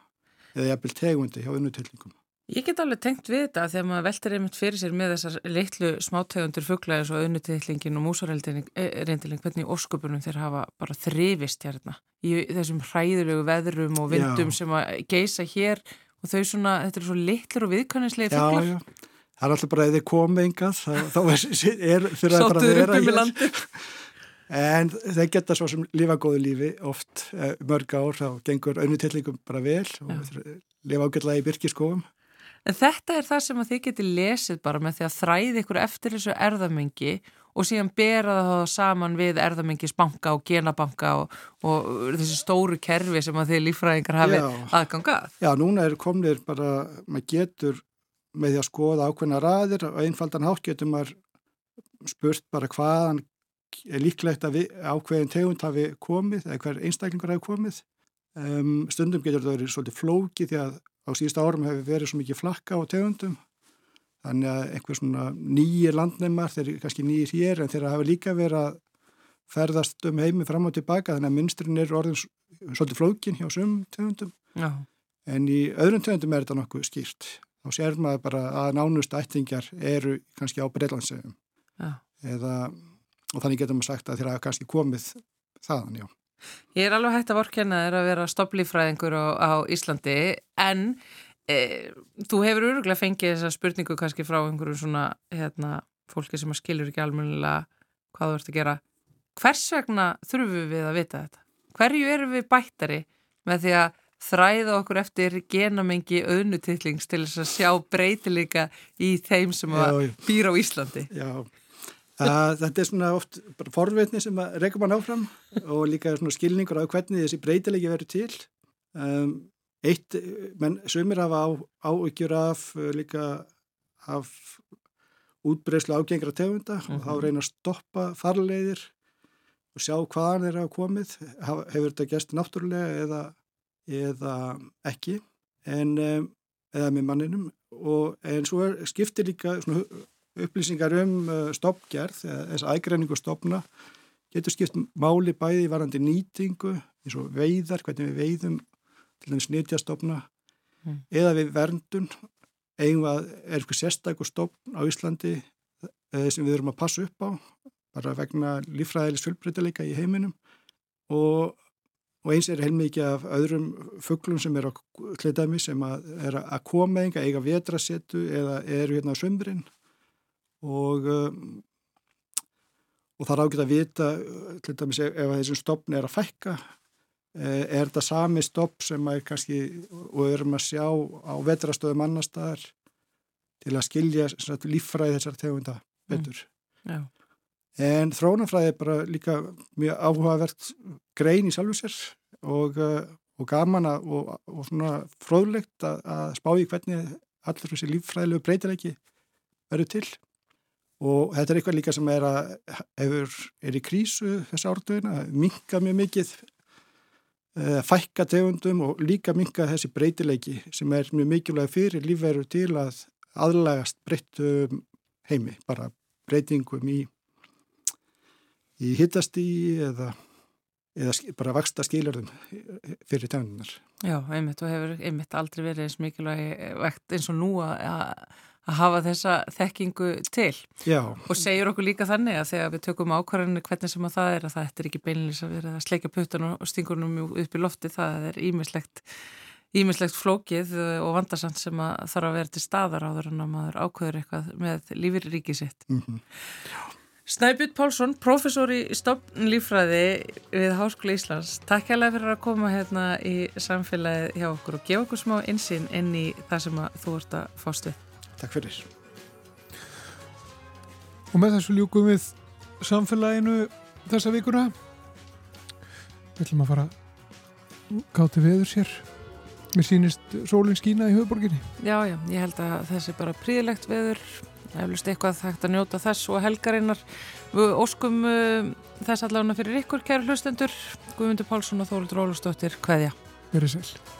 eða jafnvel tegundi hjá unnutillingum. Ég get alveg tengt við þetta þegar maður veltir einmitt fyrir sér með þessar litlu smátegundur fugglaðis og unnutillingin og músarreyndiling, hvernig ósköpunum þeir hafa bara þrifist hérna í þessum hræðulegu veðrum og vindum Já. sem að geisa hér og þau svona, þetta eru svo litlur og viðkannislegi Já, fugglar. já, það er alltaf bara þið komið engað þá, er, er fyrir að bara upp vera um hér. En þeir geta svo sem lifa góðu lífi oft eh, mörg ár þá gengur önnutillingum bara vel og lifa ágætlega í byrkiskofum. En þetta er það sem að þið geti lesið bara með því að þræði ykkur eftir þessu erðamengi og síðan bera það saman við erðamengisbanka og genabanka og, og þessi stóru kerfi sem að þið líffræðingar hafi aðgangað. Já, núna er komnir bara, maður getur með því að skoða ákveðna raðir og einfaldan hátt getur maður spurt bara hvaðan er líklegt að við, ákveðin tegund hafi komið eða hver einstaklingur hafi komið. Um, stundum getur þetta verið svolítið flóki því að á síðustu árum hefur verið svo mikið flakka á tegundum þannig að einhver svona nýjir landneimar, þeir eru kannski nýjir hér en þeir hafa líka verið að ferðast um heimi fram og tilbaka þannig að mynstrin er orðin svolítið flókin hjá sum tegundum Já. en í öðrum tegundum er þetta nokkuð skýrt þá sér maður bara að nánust ættingjar eru kannski á Breitlandsegum Já. eða og þannig getur maður sagt að þeir hafa kannski komið þaðan, já. Ég er alveg hægt að vorkenna þér að vera stopplífræðingur á, á Íslandi en e, þú hefur öruglega fengið þessa spurningu kannski frá einhverju svona hérna, fólki sem skilur ekki almennilega hvað þú ert að gera. Hvers vegna þurfum við að vita þetta? Hverju erum við bættari með því að þræða okkur eftir genamengi auðnutillings til þess að sjá breytileika í þeim sem Já, já. býr á Íslandi? já. Að, þetta er svona oft bara forvetni sem að rekum hann áfram og líka svona skilningur á hvernig þessi breytilegi verður til. Um, eitt, menn sömur hafa á, áhyggjur af uh, líka af útbreyslu ágengra tegunda og þá reyna að stoppa farleiðir og sjá hvaðan þeir hafa komið. Hefur þetta gæst náttúrulega eða, eða ekki en, um, eða með manninum og en svo er, skiptir líka svona upplýsingar um uh, stopgerð, þess aðgreiningu stopna, getur skipt máli bæði varandi nýtingu, eins og veiðar, hvernig við veiðum, til dæmis nýtjastofna, Mm. eða við verndun, eigum að er eitthvað sérstakur stopn á Íslandi eh, sem við erum að passa upp á, bara vegna lífræðilis fullbreytileika í heiminum. Og, og eins er heilmikið af öðrum fugglum sem er á hlutæmi sem að, er að koma enga, eiga vetrasetu eða eru hérna á sömbrinn og um, og það er ágætt að vita til dæmis ef, ef þessum stopn er að fækka eh, er þetta sami stopp sem er kannski og við erum að sjá á vetrastöðum annar staðar til að skilja líffræði þessar tegunda betur. Já. En þrónafræði er bara líka mjög áhugavert grein í sjálfu sér og, uh, og gaman að, og, og svona fróðlegt að, að spá í hvernig allur þessi líffræðilegu breytileiki verður til. Og þetta er eitthvað líka sem er, að, hefur, er í krísu þessa ártöðina, minka mjög mikið, uh, fækka tegundum og líka minka þessi breytileiki sem er mjög mikilvæg fyrir lífveru til að aðlægast breyttum heimi, bara breytingum í, í hittastí eða, eða bara vaksta skilurðum fyrir tennunar. Já, einmitt og hefur einmitt aldrei verið eins mikilvæg vekt eins og nú að, að hafa þessa þekkingu til Já, og segir okkur líka þannig að þegar við tökum ákvarðinu hvernig sem að það er að það er ekki beinlis að vera að sleika puttan og stingunum upp í lofti, það er ímislegt ímislegt flókið og vandarsamt sem að þarf að vera til staðar áður en að maður ákveður eitthvað með lífir ríkið sitt. mm Snæbjörn Pálsson, professor í stopn lífræði við Háskóla Íslands. Takk hérlega fyrir að koma hérna í samfélagið hjá okkur og gefa okkur smá insýn inn í það sem að þú ert að fást við. Takk fyrir. Og með þessu ljúkum við samfélaginu þessa vikuna. Við ætlum að fara gáti veður sér. Mér sýnist sólinn skína í höfuborginni. Já, já, ég held að þessi bara príðilegt veður, eflust eitthvað þekkt að njóta þess og helgarinnar. Við óskum uh, þess allavega fyrir ykkur, kæru hlustendur, Guðmundur Pálsson og Þórildur Ólustóttir, hvaðja. Verið sæl.